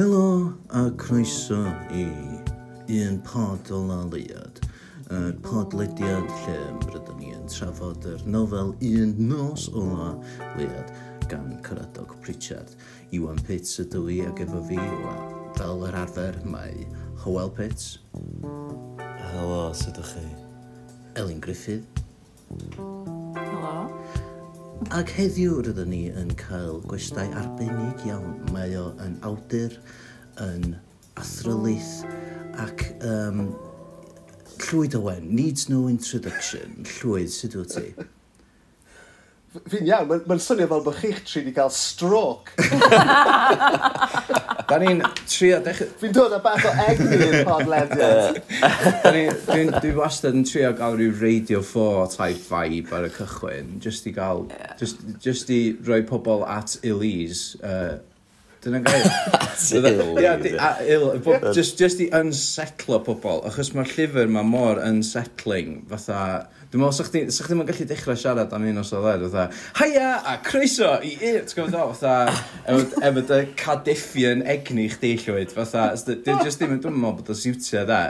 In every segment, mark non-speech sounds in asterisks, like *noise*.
Helo a croeso i un pod o laliad, Y podlediad lle rydyn ni yn trafod yr nofel Un Nos o Laliad gan Cyradog Pritchard. Iwan Pitts ydw i ac efo fi, fel yr arfer, mae Howell Pitts. Helo, sut ydych chi? Elin Griffith. Helo. Ac heddiw rydyn ni yn cael gwestai arbennig iawn. Mae o yn awdur, yn athrylaeth ac um, llwyd o wen, needs no introduction, llwyd, sut wyt ti? Fi'n iawn, mae'n ma swnio fel bod chi'ch tri wedi cael stroke. *laughs* da ni'n trio... Fi'n dod â bach o egni i'r *laughs* podlediad. Dwi'n dwi wastad yn trio gael rhyw Radio 4 type vibe ar y cychwyn, just i gael... Just, just i roi pobl at Elise uh, Dyna gair. *laughs* E- just i unsettlo pobl, achos mae'r llyfr mae mor unsettling, fatha Dwi'n meddwl, sa'ch chdi ddim yn gallu dechrau siarad am un os o ddau, fatha, haia, a croeso i un, ti'n gwybod o, fatha, efo, efo dy cadiffion egni chdi llwyd, fatha, dwi'n just ddim yn dwi'n meddwl bod o siwtio dda.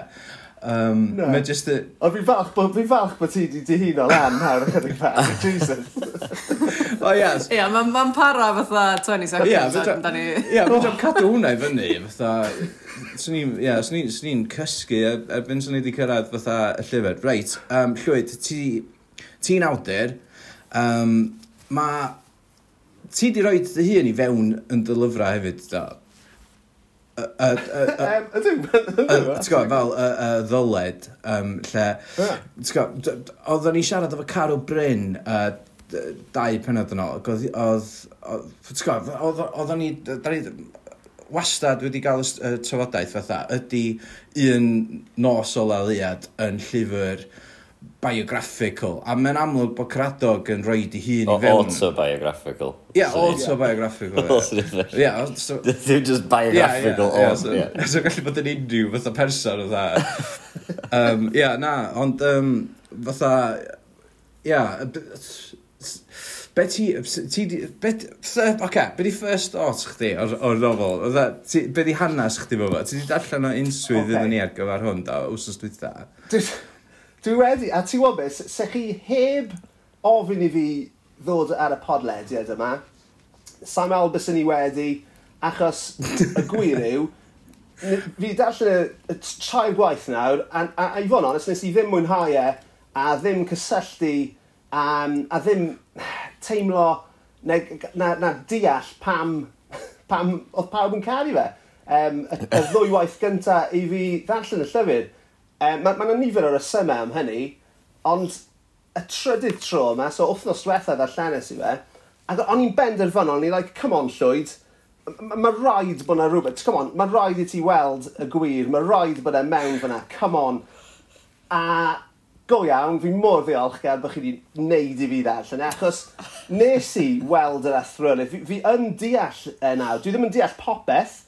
Um, no. Mae just a... O, fi'n falch bod, fi'n falch bod ti wedi di o lan nawr ychydig bach, Jesus. *laughs* o, oh, yes. Ia, mae'n ma para fatha 20 seconds. Ia, yeah, fydda ni... Ia, fydda'n cadw hwnna i fyny, fatha, swn i'n, ia, swn i'n, swn i'n cysgu e, erbyn swn i wedi cyrraedd fatha y llyfr. Reit, um, Llywyd, ti'n ti awdur, um, mae, ti di rhoi dy hun i fewn yn dy lyfrau hefyd, da? Ydw, ydw. fel y ddyled, um, lle, oedden ni siarad efo Carol Bryn, uh, dau penod yn ôl, oedd, oedd, oedd, oedd, oedd, oedd, wastad wedi cael y trafodaeth fatha, ydy un nos o laliad yn llyfr biographical, a mae'n amlwg bod Cradog yn rhoi di hun i fewn. Autobiographical. Ie, yeah, autobiographical. yeah, *laughs* so... *laughs* Ddim just biographical yeah, yeah, yeah, so, yeah. *laughs* so gallu bod yn unrhyw fatha person o dda. um, yeah, na, ond um, fatha... ia Yeah, Be ti... ti di, be, th, okay, be di first thoughts chdi o'r, or nofel? Oedda, e, ti, be di hanes chdi fo fo? Ti di darllen o unswydd okay. iddyn ni ar gyfer hwn da, wsos dwi da? Dwi wedi, a ti wobr, se chi heb ofyn i fi ddod ar y podlediad yma, Sam Albus yn i wedi, achos y gwir yw, fi darllen y, y traed gwaith nawr, a, a, a i fod yn onest, nes i ddim mwynhau e, a ddim cysylltu, um, a ddim, teimlo, na, na, na deall pam, *laughs* pam oedd pawb yn caru fe. Um, y, y *coughs* ddwy waith gynta i fi ddarllen y llyfr. Um, Mae yna ma nifer o'r ysymau am hynny, ond y trydydd tro yma, so wythnos diwetha ddarllenes i fe, ac o'n i'n benderfynol, o'n i'n like, come on llwyd, mae rhaid bod yna rhywbeth, come on, mae rhaid i ti weld y gwir, mae rhaid bod e mewn fyna, come on. A go iawn, fi mor ddiolchgar bod chi wedi wneud i fi ddarllen achos nes i weld yr athrylu e. fi fi yn deall e nawr dwi ddim yn deall popeth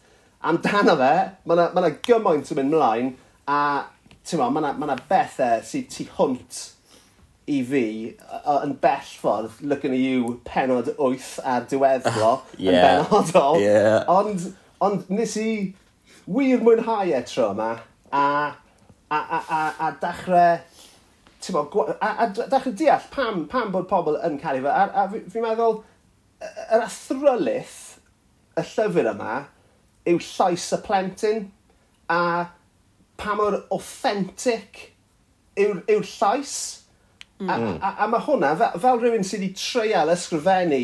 amdano fe mae yna ma' 'na gymaint yn mynd mlaen a t'mo' ma' yna ma' 'na bethe sy tu hwnt i fi yy yn bell ffordd looking at you penod 8 ar diweddglo... Ie. ...yn benodol. Ie. Ond ond nes i wir mwynhau e tro yma, a a a a a dachre Bo, a, a, a da chi'n deall pam, pam bod pobl yn cael ei fe. A, a fi'n fi meddwl, yr athrylyth y llyfr yma yw llais y plentyn a pa mor authentic yw'r yw llais. Mm. A, a, a mae hwnna, fel, fel rhywun sydd wedi treial ysgrifennu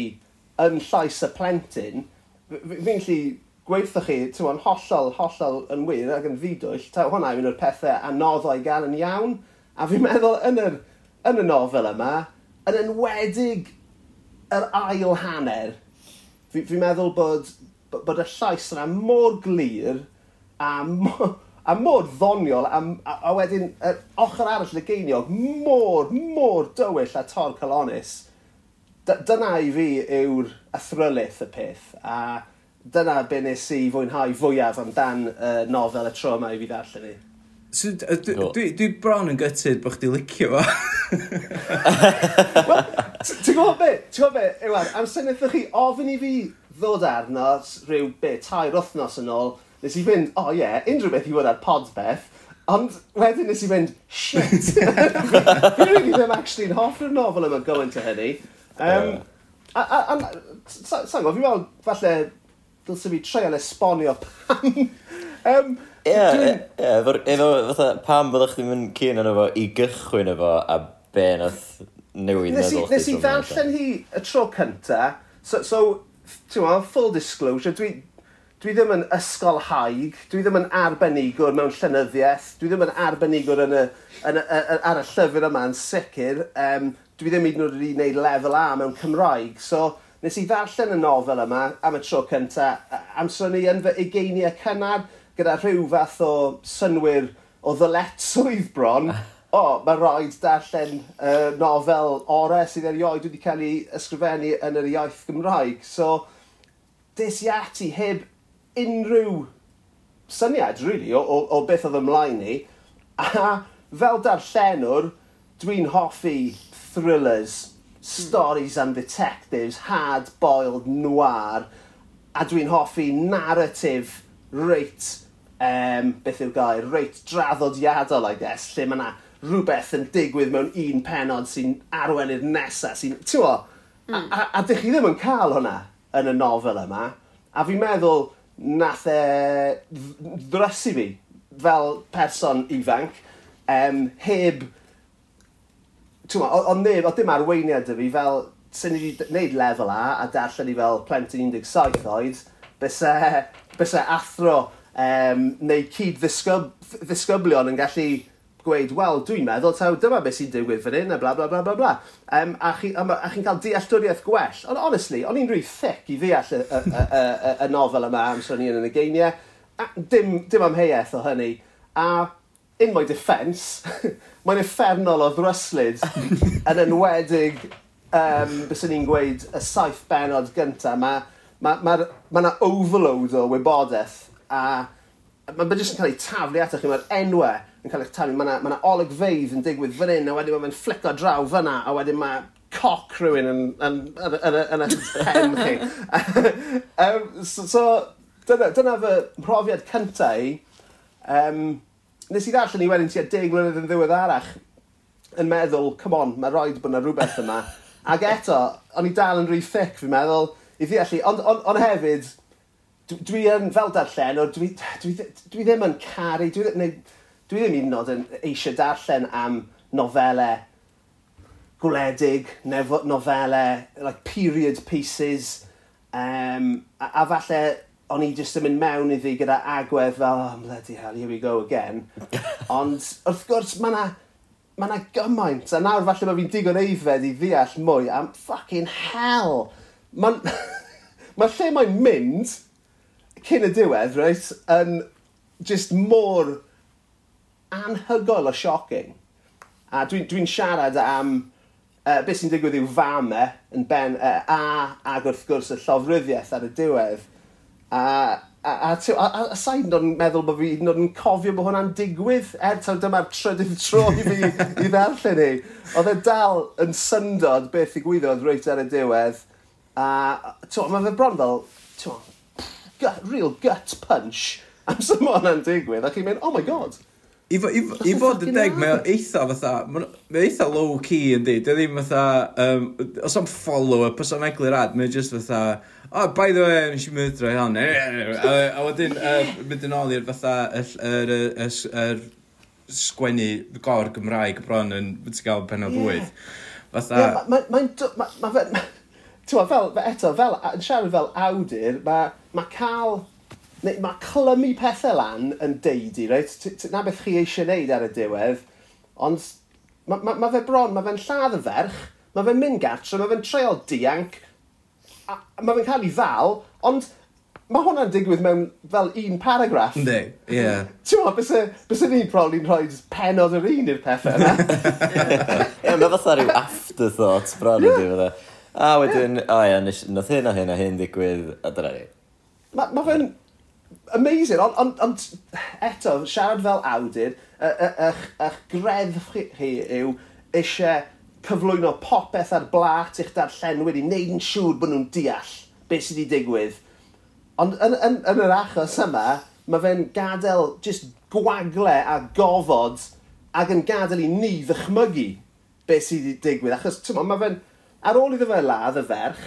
yn llais y plentyn, fi'n lli gweithio chi, ti'n hollol, hollol yn wir ac yn ddidwyll, hwnna yw un o'r pethau anoddau gael yn iawn. A fi'n meddwl yn, yr, yn y nofel yma, yn enwedig yr ail hanner, fi'n fi meddwl bod, bod y llais yna mor glir a mor, a mor ddoniol a, a, a wedyn yr ochr arall y geiniog mor, mor dywyll a tor calonis. Dyna i fi yw'r athrylaeth y peth a dyna be nes i fwynhau fwyaf amdan y nofel y tro yma i fi ddarllen i. So, dwi, dwi, dwi bron yn gytid bod chdi licio fo. Wel, ti'n gwybod be? Ti'n gwybod be? Ewan, am syniadau chi ofyn i fi ddod arno rhyw be, tair wythnos yn ôl, nes i fynd, o oh, ie, yeah, unrhyw beth i fod ar podbeth, ond wedyn nes i fynd, shit! *laughs* Fi really ddim actually yn hoffi'r nofel yma going to hynny. Um, a, a, a, sa'n gwybod, fi'n meddwl, falle, dylse fi treol esbonio pam. um, Ie, ie, efo- efo fatha pam byddwch chi'n mynd cyn yno fo i gychwyn efo a be nath newid Nes i, meddwl nes i ddarllen hi y tro cynta. So, so ti'n gwbod, full disclosure, dwi, dwi ddim yn ysgol haig, dwi ddim yn arbenigwr mewn llenyddiaeth, dwi ddim yn arbenigwr yn y, yn y, y- ar y llyfr yma yn sicr. Um, dwi ddim hyd yn oed wedi gwneud lefel A mewn Cymraeg. So, nes i ddarllen y nofel yma am y tro cynta, amser ni yn fy ugeiniau cynnar, gyda rhyw fath o synwyr o ddyletswydd bron, *laughs* o, oh, mae rhaid darllen uh, nofel ore sydd erioed wedi cael ei ysgrifennu yn yr iaith Gymraeg. So, des i ati heb unrhyw syniad, really, o, o, o beth oedd ymlaen ni. A fel darllenwr, dwi'n hoffi thrillers, stories and detectives, hard-boiled noir, a dwi'n hoffi narrative reit um, beth yw'r gair, reit draddodiadol, I guess, lle mae yna rhywbeth yn digwydd mewn un penod sy'n arwen i'r nesaf, sy'n, ti'n o, mm. a, hmm. a, a dych chi ddim yn cael hwnna yn y nofel yma, a fi'n meddwl nath e ddrysu fi fel person ifanc, um, heb, ti'n o, ond neb, o dim arweiniad dy fi fel, sy'n ni wedi gwneud lefel A a darllen i fel plentyn 17 oed, bys e, bys e athro um, neu cyd ddisgyb, ddisgyblion yn gallu gweud, wel, dwi'n meddwl, taw, dyma beth sy'n digwydd fan hyn, a bla, bla, bla, bla, bla. Um, a chi'n chi cael dealltwriaeth gwell. Ond, honestly, o'n i'n rhy thic i ddeall y, y, y, y, y nofel yma am sôn i'n yn y geiniau. A, dim, dim amheuaeth o hynny. A in my defence, *laughs* mae'n effernol o ddryslyd *laughs* yn enwedig, um, beth sy'n ni'n gweud, y saith benod gyntaf. Mae ma, ma, ma, ma overload o wybodaeth a mae'n byd yn cael ei taflu atoch chi, mae'r enwau yn cael ei taflu. Mae yna ma, olygfeidd yn digwydd fan hyn, a wedyn mae'n flico draw fyna, a wedyn mae coc rhywun yn, yn, yn, yn, yn, yn pen chi. *laughs* um, so, so dyna, dyna fy mhrofiad cyntaf i. Um, nes i ddarllen i wedyn tua deg mlynedd yn ddiwedd arach yn meddwl, come on, mae roed bod yna rhywbeth yma. Ac eto, o'n i dal yn rhy ffic, fi'n meddwl, i ddeall i. Ond on, on hefyd, dwi, yn, fel darllen, o, dwi, dwi, dwi ddim yn caru, dwi, neu, dwi ddim un yn yn eisiau darllen am nofelau gwledig, nofelau, like period pieces, um, a, a falle o'n i jyst yn mynd mewn iddi gyda agwedd fel, oh, bloody hell, here we go again. *laughs* Ond wrth gwrs, mae yna ma na gymaint, a nawr falle mae fi'n digon eiddfed i ddeall mwy am fucking hell. Mae *laughs* ma lle mae'n mynd, cyn y diwedd, reit, yn just mor anhygol o shocking. A dwi'n dwi, siarad am uh, beth sy'n digwydd i'w fam e, yn ben, uh, a ag wrth gwrs y llofryddiaeth ar y diwedd. A, a, a, a, a, a sa'n dod yn meddwl bod fi dod yn cofio bod hwnna'n digwydd, er taw dyma'r trydydd tro i fi i ddarllen ni. Oedd e dal yn syndod beth i gwyddoedd reit ar y diwedd. A mae fe bron fel, gut, real gut punch am sy'n mon am digwydd, ac i'n mynd, oh my god. I, i, i fod yn deg, mae eitha fatha, mae eitha low key yn di, dy ddim fatha, um, os am follow-up, os am eglur ad, mae'n just fatha, oh, by the way, nes i myndro i hon, a wedyn, mynd yn ôl i'r fatha, yr sgwennu gor Gymraeg bron yn, fydd gael penod yeah. wyth. Fatha... Yeah, Mae'n ma, ma, ma, ma, ma, ma, ma, ma, Tewa, fel, eto, fel, yn siarad fel awdur, mae ma cael... Neu, mae clymu pethau lan yn deud i, reit? Na beth chi eisiau gwneud ar y diwedd, ond mae ma, ma fe bron, mae fe'n lladd y ferch, mae fe'n mynd gartre, mae fe'n treol dianc, a, mae fe'n cael ei ddal, ond mae hwnna'n digwydd mewn fel un paragraff. Ynddi, ie. Yeah. Ti'n gwybod, bys, bys ni'n probably'n rhoi penod yr un i'r pethau *laughs* yna. Ie, mae fatha rhyw afterthought bron yn yeah. ddiwedd. E. A wedyn, o ia, nath hyn a hyn a hyn digwydd, a dyna ni. Mae ma fe'n amazing, ond on, on, eto, siarad fel awdur, eich, eich greddf chi yw eisiau cyflwyno popeth ar blat i'ch darllenwyr i wneud yn siŵr bod nhw'n deall beth sydd wedi digwydd. Ond yn, yn, yn yr achos yma, mae fe'n gadael just gwagle a gofod ac yn gadael i ni ddychmygu beth sydd wedi digwydd. Achos, ti'n mae fe'n ar ôl iddo fe ladd y ferch,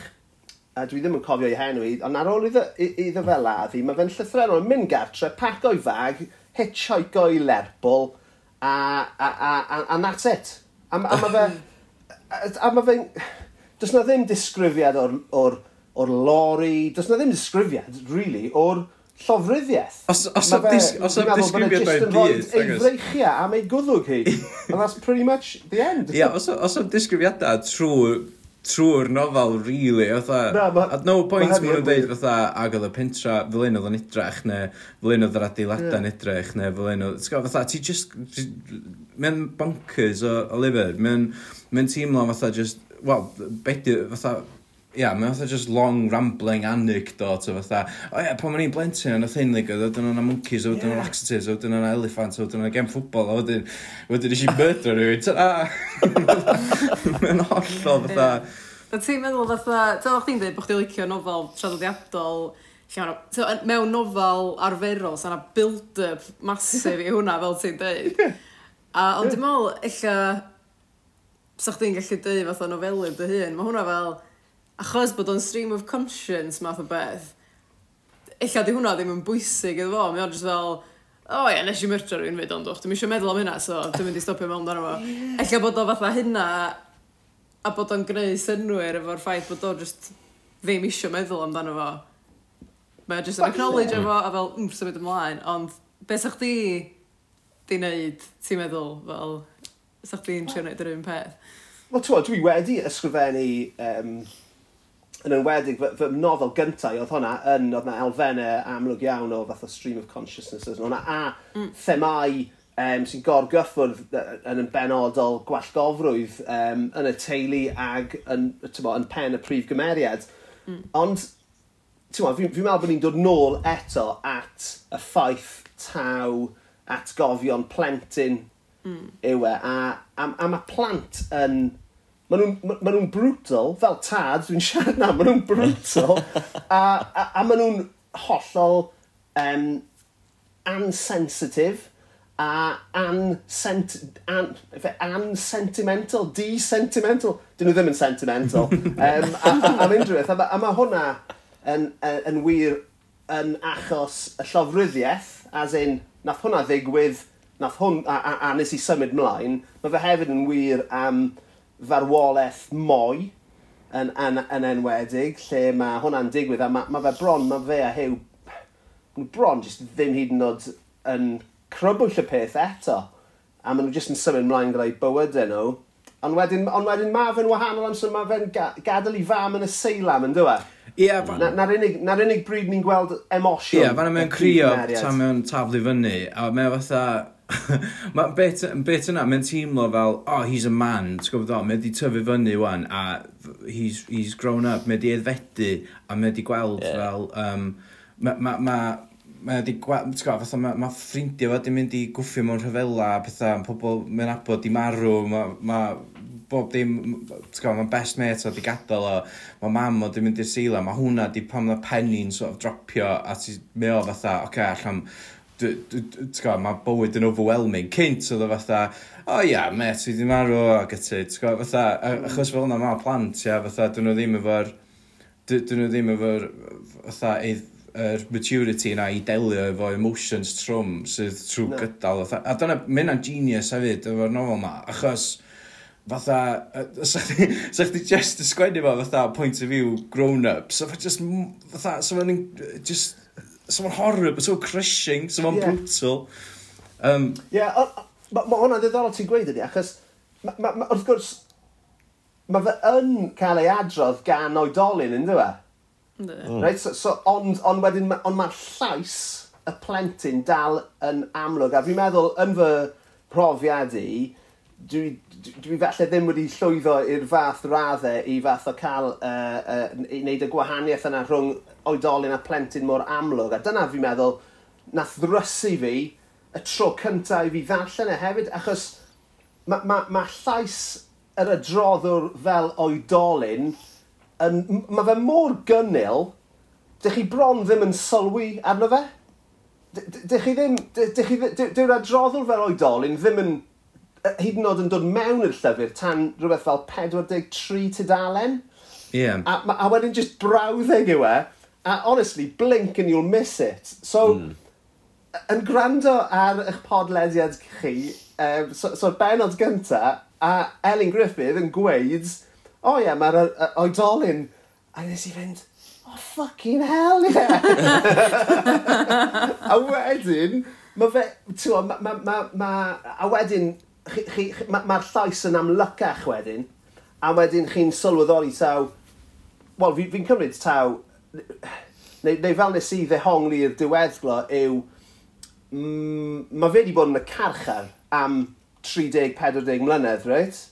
a dwi ddim yn cofio ei henw i, ond ar ôl iddo, iddo fe ladd i, mae fe'n llythrenol, yn mynd gartre, pac o'i fag, hitchhiko i Lerpwl, a, a, a, a, a that's it. A, a mae fe... A a mae fe'n... Does na ddim disgrifiad o'r, or, or lori, does na ddim disgrifiad, really, o'r llofruddiaeth. Os, os, fe, dis, os am e disgrifiad mewn byd. Ei freichia am ei gwddwg hi. *laughs* And that's pretty much the end. Ia, yeah, os, os am disgrifiadau trwy trwy'r nofel, really, fatha. Na, ma, At no point ma'n nhw'n dweud fatha, ag oedd y pentra, fel un oedd yn edrych, neu fel un oedd yr adeiladau yn edrych, neu fel un oedd... Fatha, ti just... Mae'n bonkers o, o lyfr. Mae'n mae teimlo fatha just... Wel, beth fatha ia, mae fatha just long rambling anecdote o fatha, o ia, pan ma'n i'n blentyn yn y thyn ddigodd, oedden nhw'n monkeys, oedden nhw'n laxatives, oedden nhw'n elephant, oedden nhw'n gem ffwbol, a wedyn, wedyn eisiau murder rhywun, ta-da! *laughs* Mae'n hollol fatha. Da ti'n meddwl fatha, ta o'ch ti'n dweud bod chdi'n licio nofel traddodiadol, llawn o, mewn nofel arferol, sa'n build-up masif i hwnna fel ti'n dweud. A ond dwi'n meddwl, illa, sa'ch ti'n gallu dweud fatha nofelydd dy hun, mae hwnna fel, achos bod o'n stream of conscience math o beth, illa di hwnna ddim yn bwysig iddo fo, mi o'n just fel, o oh, ie, yeah, nes i myrtio rhywun fyd ond dwi'n eisiau meddwl am hynna, so dwi'n mynd i stopio mewn dan fo. Yeah. Ella bod o fatha hynna, a bod o'n gwneud synwyr efo'r ffaith bod o just ddim eisiau meddwl amdano fo. Mae just yn acknowledge efo a fel, mm, symud ymlaen, ond beth sa chdi di wneud, ti'n meddwl, fel, sa'ch di'n trio wneud yr un peth? Wel, twa, dwi wedi ysgrifennu um, yn enwedig, fy, fy nofel gyntaf oedd hwnna, yn, oedd na elfennau amlwg iawn o fath o stream of consciousness. Oedd hwnna a mm. themau um, sy'n gorgyffwrdd yn yn benodol gwallgofrwydd um, yn y teulu ag yn, bo, yn pen y prif gymeriad. Mm. Ond, ti'n fi'n fi meddwl bod ni'n dod nôl eto at y ffaith taw atgofion plentyn mm. yw e. A, a, a mae plant yn Maen nhw'n ma, ma nhw brutal, fel tad, dwi'n siarad na, maen nhw'n brutal, a, a, a maen nhw'n hollol um, ansensitive, a ansent, an, ansentimental, desentimental. Dyn nhw ddim yn sentimental. *laughs* um, a, am unrhyw beth. A, a mae hwnna yn, yn, yn wir yn achos y llofruddiaeth, as in, nath hwnna ddigwydd, nath hwn, a, a, a nes i symud mlaen, mae fe hefyd yn wir am... Um, farwolaeth moi yn, yn, yn enwedig, lle mae hwnna'n digwydd a mae ma fe bron, mae fe a Hugh bron jyst ddim hyd yn oed yn crybwyll y peth eto. A maen nhw jyst yn symud mlaen gyda'i bywydau nhw. Ond wedyn, on wedyn mae fe'n wahanol amser mae fe'n ga gadael i fam yn y seilam yn dweud. Ie, yeah, fan... Na'r na unig, na unig bryd ni'n gweld emosiwn. Ie, yeah, fan yma'n crio tan mewn taflu fyny. A mae fatha *laughs* Mae bet, bet yna, mae'n teimlo fel, oh, he's a man, ti'n gwybod o, mae wedi tyfu fyny wan, a he's, he's grown up, mae wedi edfedu, a mae wedi gweld yeah. fel, um, mae ma, ma, ma wedi gweld, ti'n gwybod, fatha, mae ma ffrindiau fo wedi mynd i gwffio mewn rhyfela, pethau, pobl, mae'n abod i marw, mae ma, bob dim, ti'n gwybod, mae'n best mate o di gadael o, mae mam o di mynd i'r sila, mae hwnna di pam na penni'n sort of dropio, a ti'n meddwl fatha, oce, okay, allan, mae bywyd yn overwhelming. Cynt oedd o fatha, o oh, ia, met fi wedi marw, ac ati, fatha, hmm. achos fel yna mae plant, ia, fatha, dyn nhw ddim efo'r, dyn nhw ddim efo'r, fatha, yr maturity yna i delio efo emotions trwm sydd trwy no. gydal. Fatha. A dyna, mae hynna'n genius hefyd efo'r nofel yma, achos fatha, *laughs* sa chdi just ysgwennu fo fatha point of view grown-up, so fa just, fatha, so fa'n just so mae'n horror, so crushing, so mae'n yeah. brutal. Um, yeah, mae ma hwnna'n ddiddorol ti'n gweud ydi, achos ma, ma, ma, wrth gwrs, mae fe yn cael ei adrodd gan oedolyn, ynddo fe? Mm. Right? So, so, ond, ond wedyn, ond mae'r llais y plentyn dal yn amlwg, a fi'n meddwl yn fy profiad i, dwi, dwi, dwi falle ddim wedi llwyddo i'r fath raddau i fath o cael uh, uh, i wneud y gwahaniaeth yna rhwng oedolyn a plentyn mor amlwg. A dyna fi'n meddwl, nath ddrysu fi y tro cyntaf i fi ddarllen e hefyd, achos mae ma, ma llais yr adroddwr fel oedolyn, yn, mae fe mor gynnil, dych chi bron ddim yn sylwi arno fe. Dych chi ddim, dych chi, dyw'r adroddwr fel oedolyn ddim yn hyd yn oed yn dod mewn i'r llyfr tan rhywbeth fel 43 tudalen. Yeah. A, a wedyn just brawddeg yw e. A honestly, blink and you'll miss it. So, mm. yn gwrando ar eich podlediad chi, um, so'r so benod gynta, a Elin Griffith yn gweud, o oh, ie, yeah, mae'r oedolyn, a nes i fynd, oh fucking hell yeah. *laughs* a wedyn, mae fe, ti'n ma, ma, ma, ma, a wedyn, mae'r chi, chi, ma, ma llais yn amlycach wedyn, a wedyn chi'n sylweddoli taw, wel, fi'n fi cymryd taw, neu, neu fel nes i ddehongli'r diweddglo yw, mm, mae fe wedi bod yn y carchar am 30-40 mlynedd, reit?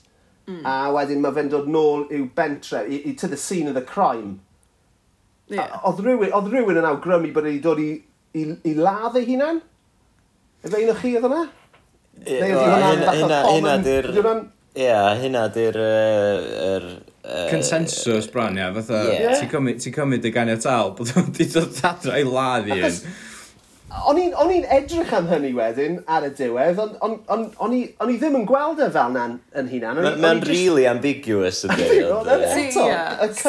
Mm. A wedyn mae fe'n dod nôl i'w bentre, i, i, to the scene of the crime. Yeah. Oedd rhywun, oedd rhywun yn awgrymu bod wedi dod i, i, i ladd ei hunan? Efe un o chi oedd yna? Hynna di'r... Ia, hynna di'r... Consensus bron, ia. Fatha, ti'n cymryd y ganiatal bod o'n di dod adra i ladd i un. O'n i'n edrych am hynny wedyn ar y diwedd, ond o'n on, o'n i ddim yn gweld e fel na'n yn hunan. Mae'n really ambiguous yn dweud. Eto,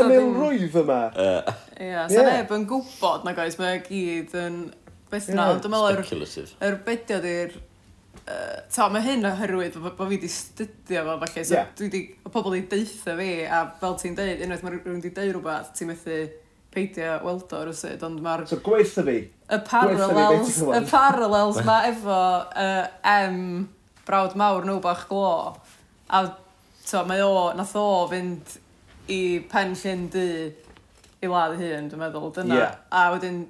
y rwyf yma. Ia, sa'n eb yn gwybod, na goes, mae gyd yn... Beth na, dwi'n meddwl... Speculative. Yr bediad i'r uh, to, mae hyn oherwydd bod bo fi wedi studio fo, falle, so yeah. dwi wedi, o pobl wedi deitha fi, a fel ti'n deud, unwaith mae rhywun wedi deud rhywbeth, ti'n methu peidio weld o rwysyd, ond mae'r... So gweitha fi. Y parallels, y parallels mae *laughs* efo uh, M, brawd mawr nhw bach glo, a to, mae o, nath o fynd i pen llyn dy i ladd hun, dwi'n meddwl, dyna. Yeah. A wedyn,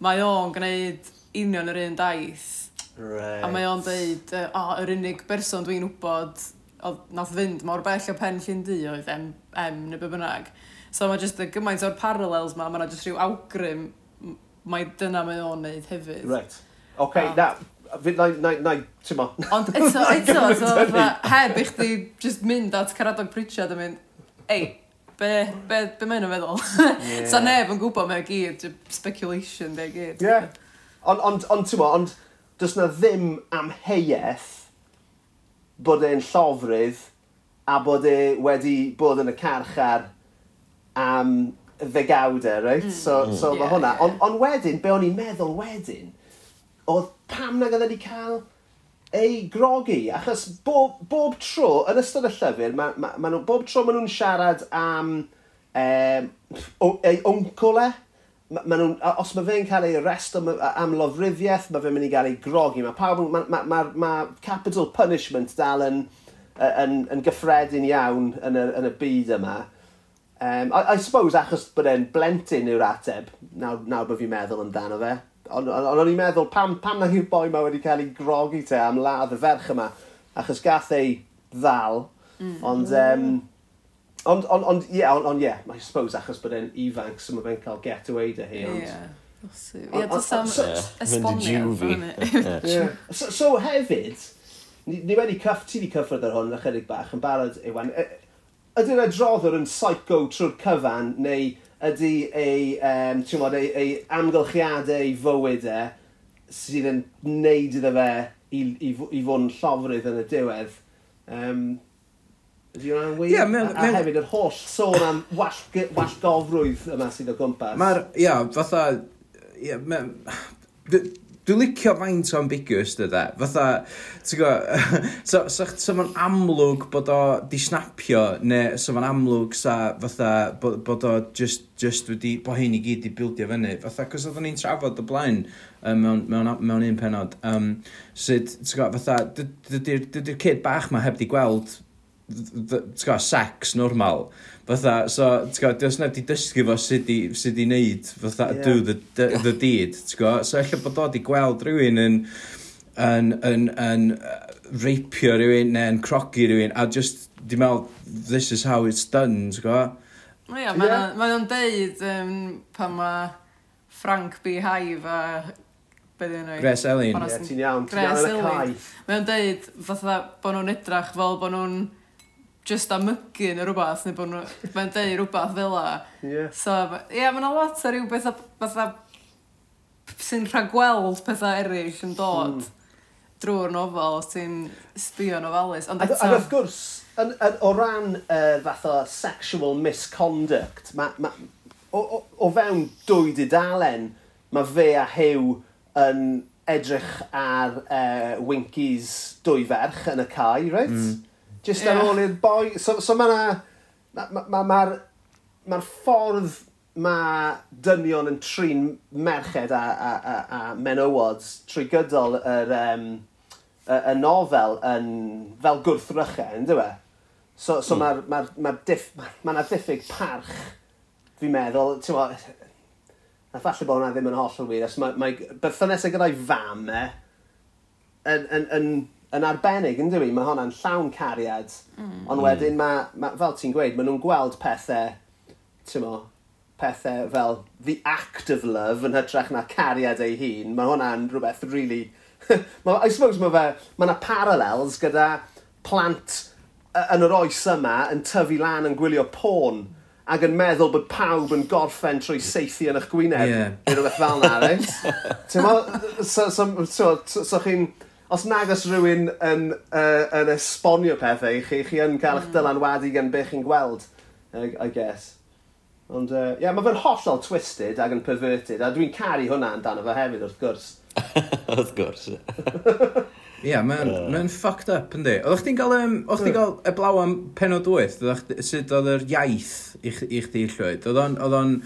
mae o'n gwneud union yr un daith Right. A mae o'n deud, o, oh, yr unig berson dwi'n wybod oedd nath fynd mor bell o pen llyn di oedd M, M neu be bynnag. So mae jyst y gymaint o'r parallels ma, mae yna jyst rhyw awgrym mae dyna mae o'n neud hefyd. Right. OK, a... na, fi na, na, na, ti'n ma. Ond *laughs* eto, eto, so, fa, heb i chdi just mynd at Caradog Pritchard a mynd, ei, be, be, be mae'n yn feddwl? Yeah. so neb yn gwybod mae'n gyd, speculation, be gyd. Yeah. Ond, ond, ond, ti'n ma, ond, on, does na ddim amheuaeth bod e'n llofrydd a bod e wedi bod yn y carchar am ddegawdau, right? Mm. So, so mm. yeah, mae hwnna. Yeah. Ond on wedyn, be o'n i'n meddwl wedyn, oedd pam na gyda ni cael ei grogi. Achos bob, bob tro, yn ystod y llyfr, ma, ma, ma nhw, bob tro maen nhw'n siarad am um, ei wncwl e, ma, ma nhw'n, os mae fe'n cael ei arrest am lofruddiaeth, mae fe'n mynd i gael ei grogi. Mae pawb, mae ma, ma, ma capital punishment dal yn, yn, yn, yn gyffredin iawn yn y, yn y byd yma. Um, I, I suppose achos bod e'n blentyn yw'r ateb, nawr, nawr bod fi'n meddwl amdano fe. Ond on, on, on i'n meddwl pam, pam na hi'r boi mae wedi cael ei grogi te am ladd y ferch yma. Achos gath ei ddal, mm. ond um, Ond, ond, ond, ie, ond, ond, ie, yeah, I suppose achos bod e'n ifanc, so mae fe'n cael getaway dy hi, ond... Yeah. Ie, does am esbonio. *laughs* So, so hefyd, ni, ni wedi cyff, ti wedi cyffred ar hwn ychydig bach yn barod, Iwan. Ydy'r adroddwr yn psycho trwy'r cyfan, neu ydy ei, um, ti'n modd, ei, ei amgylchiadau ei fywyd e, sydd yn neud iddo fe i, i, i fod yn llofrydd yn y diwedd. Um, Ydy hwnna'n wir? Ie, mewn... A, a hefyd yr holl sôn am wall, wall gofrwydd yma sydd o gwmpas. Mae'r, ia, fatha... Ia, me, Dwi'n licio faint o ambiguous dyda. E. Fatha, ti'n gwybod, *laughs* so, so, so mae'n amlwg bod o di snapio, neu so mae'n amlwg sa, fatha, bod, bod o just, just wedi, bod hyn i gyd i bildio fyny. Fatha, cos oedden ni'n trafod o blaen um, mewn, mewn, mewn un penod. Um, sut, ti'n gwybod, fatha, dydy'r kid bach ma heb di gweld gwybod, sex normal. Fatha, so, t'go, dios na di dysgu fo sut i, sut i neud, fatha, yeah. do the, the, the deed, ti'n gwybod. So, efallai bod o di gweld rhywun yn, yn, yn, yn, yn reipio rhywun neu'n crogi rhywun, a just, di meddwl, this is how it's done, ti'n gwybod. Ie, yeah. mae nhw'n deud um, pan mae Frank B. Hive a beth yw'n oed? Gres Elin. Ie, ti'n iawn, ti'n iawn yn y cae. Mae nhw'n deud, fatha, bod nhw'n edrach fel bod nhw'n just am mygu neu rhywbeth, neu bod nhw'n deud rhywbeth fel la. Yeah. So, ie, yeah, mae'n lot o rhyw bethau, fatha sy'n rhagweld pethau eraill yn dod mm. drwy'r nofel, os ti'n sbio nofalus. Ond eto... Ac wrth gwrs, yn, yn, o ran uh, fath o sexual misconduct, ma, ma, o, o, o fewn dwy dudalen, mae fe a Hew yn edrych ar uh, Winkies dwy ferch yn y cae, right? Mm. Just yeah. ar ôl i'r boi... So, so mae. Mae'r ma, ma, ma, ma, ma ffordd mae dynion yn trin merched a, a, a, a menywod trwy gydol yr, um, y, y nofel yn fel gwrthrychau, yn dweud? So, so mm. mae'r ma, ma diff, ma, ma diffyg parch, fi'n meddwl, ti'n mo, a falle bod hwnna ddim yn holl o wir, os mae, mae berthynes e gyda'i fam e, yn, yn, yn yn arbennig, yn fi, mae hwnna'n llawn cariad. Mm. Ond wedyn, ma, ma, fel ti'n gweud, maen nhw'n gweld pethau, ti'n mo, pethau fel the act of love yn hytrach na cariad ei hun. Mae hwnna'n rhywbeth really... *laughs* I suppose mae fe, mae yna parallels gyda plant yn yr oes yma yn tyfu lan yn gwylio porn ac yn meddwl bod pawb yn gorffen trwy seithi yn eich gwyneb. Yeah. Rhywbeth fel na, reit? *laughs* Ti'n mo, so, so, so, so, so chi'n... So, os nag o's rhywun yn uh, yn esbonio pethau, chi chi yn cael eich mm. dylanwadu gan be' chi'n gweld I, I guess. Ond ie, uh, yeah, mae fe'n hollol twisted ac yn perverted a dwi'n caru hwnna amdano fe hefyd wrth gwrs. *laughs* wrth gwrs *laughs* ie. yeah, mae'n o'n mae fucked up yndi. Oeddech chdi'n cael, um, oeddech chdi'n hmm. cael eblaw am penod wyth, 8, sut oedd yr iaith i chdi llwyd? Oedd o'n, oedd o'n,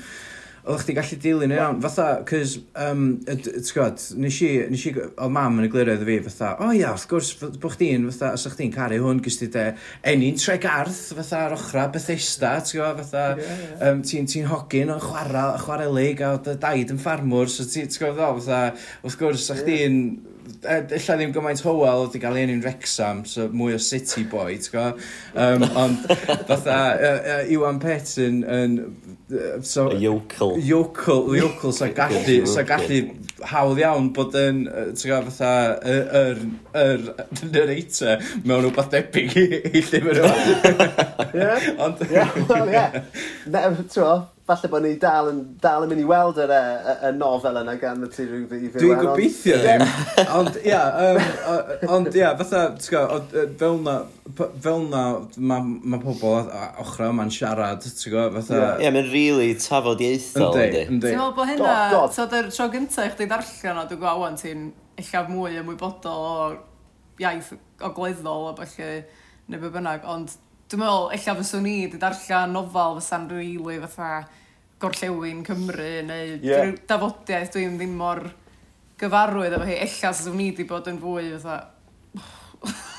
Oeddech chdi gallu dilyn yn iawn, fatha, cys, um, gwybod, nes i, nes i, oedd mam yn y glirio iddo fi, fatha, o oh, ia, wrth gwrs, bod chdi'n, fatha, os ydych chdi'n caru hwn, gys ti de, enni'n treg arth, fatha, ar ochra, Bethesda, ti'n gwybod, fatha, um, ti'n ti hogyn o'n chwarae, chwarelig, a dy daid yn ffarmwr, so ti'n ti gwybod, fatha, wrth gwrs, ydych yeah. chdi'n, Ella ddim gymaint Howell i gael un enw'n Rexham, so mwy o City boy, ti'n gwybod? Um, ond fatha, uh, uh, Iwan Petyn yn... Uh, so, y yokel. Yokel, yokel, so *laughs* gallu, sa gallu hawdd iawn bod yn, ti'n gwybod, fatha, yr, yr, yr narrator mewn rhywbeth debyg i, i llyfr yma. *laughs* Ond... Ie, wel, ie. *laughs* Ti'n falle bod ni dal yn, dal yn mynd i weld yr, y, y nofel yna gan y ti rhyw ddifyw. Dwi'n gobeithio ddim. Ond ia, um, ond ia, fatha, ti'n fel na, fel na, mae ma pobl ochr yma'n siarad, ti'n gwybod, fatha... Ie, mae'n really tafod ieithol, ynddi. Ti'n meddwl bod hynna, so dy'r tro gyntaf i chdi ddarllen o, dwi'n gwybod, wan, ti'n eich mwy ymwybodol o iaith ogleddol, gleddol o felly neu be bynnag, ond Dwi'n meddwl, ella fyswn i wedi darllen nofel fysa'n rili fatha gorllewin Cymru neu yeah. dafodiaeth dwi'n ddim mor gyfarwydd efo hi. Ella swn i wedi bod yn fwy fatha...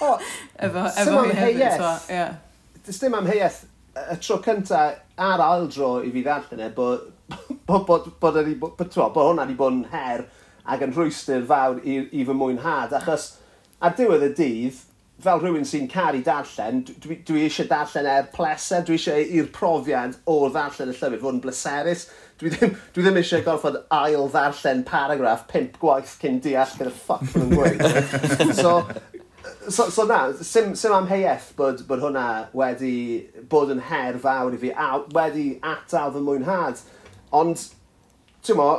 Oh, *laughs* efo, efo hi hefyd. Yeah. Dys dim am heiaeth y tro cynta ar ail dro i fi ddarllen e, *laughs* bod bod, bod, bod, bod, bod, bod hwnna wedi bod yn her ac yn rhwystr fawr i, i fy mwynhad, achos ar diwedd y dydd, fel rhywun sy'n caru darllen, dwi, dwi eisiau darllen er pleser, dwi eisiau i'r profiad o ddarllen y llyfr fod yn bleserus. Dwi ddim, dwi ddim eisiau gorfod ail ddarllen paragraff pimp gwaith cyn deall gyda ffuck yn gweud. *laughs* so, so, so na, sim, sim am heieth bod, bod hwnna wedi bod yn her fawr i fi, a wedi atal fy mwynhad. Ond, ti'n mo,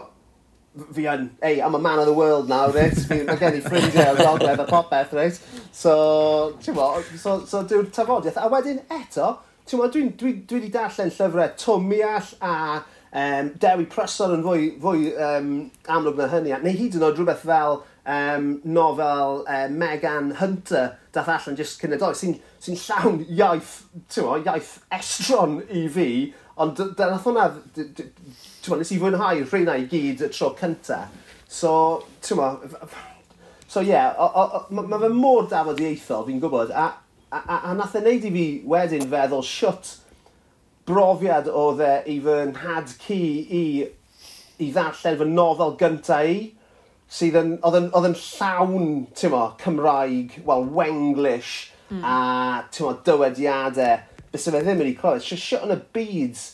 fi yn, ei, I'm a man of the world now, reit? Mae gen i ffrindiau o'r gogledd a popeth, reit? So, ti'n mo, so, so dyw'r tafodiaeth. A wedyn eto, ti'n mo, dwi'n dwi, dwi, dwi darllen llyfrau Twmiall a um, Dewi Prysor yn fwy, fwy um, amlwg na hynny. Neu hyd yn oed rhywbeth fel um, nofel e, uh, Megan Hunter dath allan jyst cyn y doi, sy'n sy, llawn iaith, ti'n mo, iaith estron i fi, ond dyna hwnna ti'n Tewa, nes i fwynhau rheina i gyd y tro cynta. So, ti'n tewa, so ie, yeah, mae ma fe mor dafodieithol, fi'n gwybod, a, a, a, a nath e wneud i fi wedyn feddwl siwt brofiad oedd e i fy nhad cu i, i ddarllen fy nofel gynta i, sydd yn, oedd yn oedd yn llawn, ti'n mo, Cymraeg, wel, Wenglish, mm. a, ti'n mo, dywediadau, bys fe ddim wedi clywed, siwt yn y byd,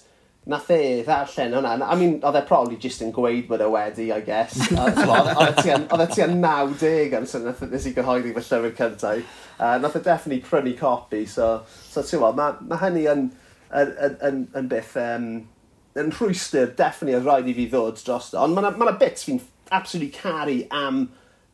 nath e ddarllen hwnna. I mean, oedd e probably just yn gweud bod e wedi, I guess. *laughs* Oedd e tua 90 am sy'n nath e- nes i gyhoeddi fy llyfr cyntaf. Uh, nath e definitely prynu copi, so, so ti'n gwybod, mae ma hynny yn, yn, yn, yn, yn byth, um, yn rhwystyr, definitely oedd rhaid i fi ddod dros o. Ond mae yna ma, bits fi'n absolutely caru am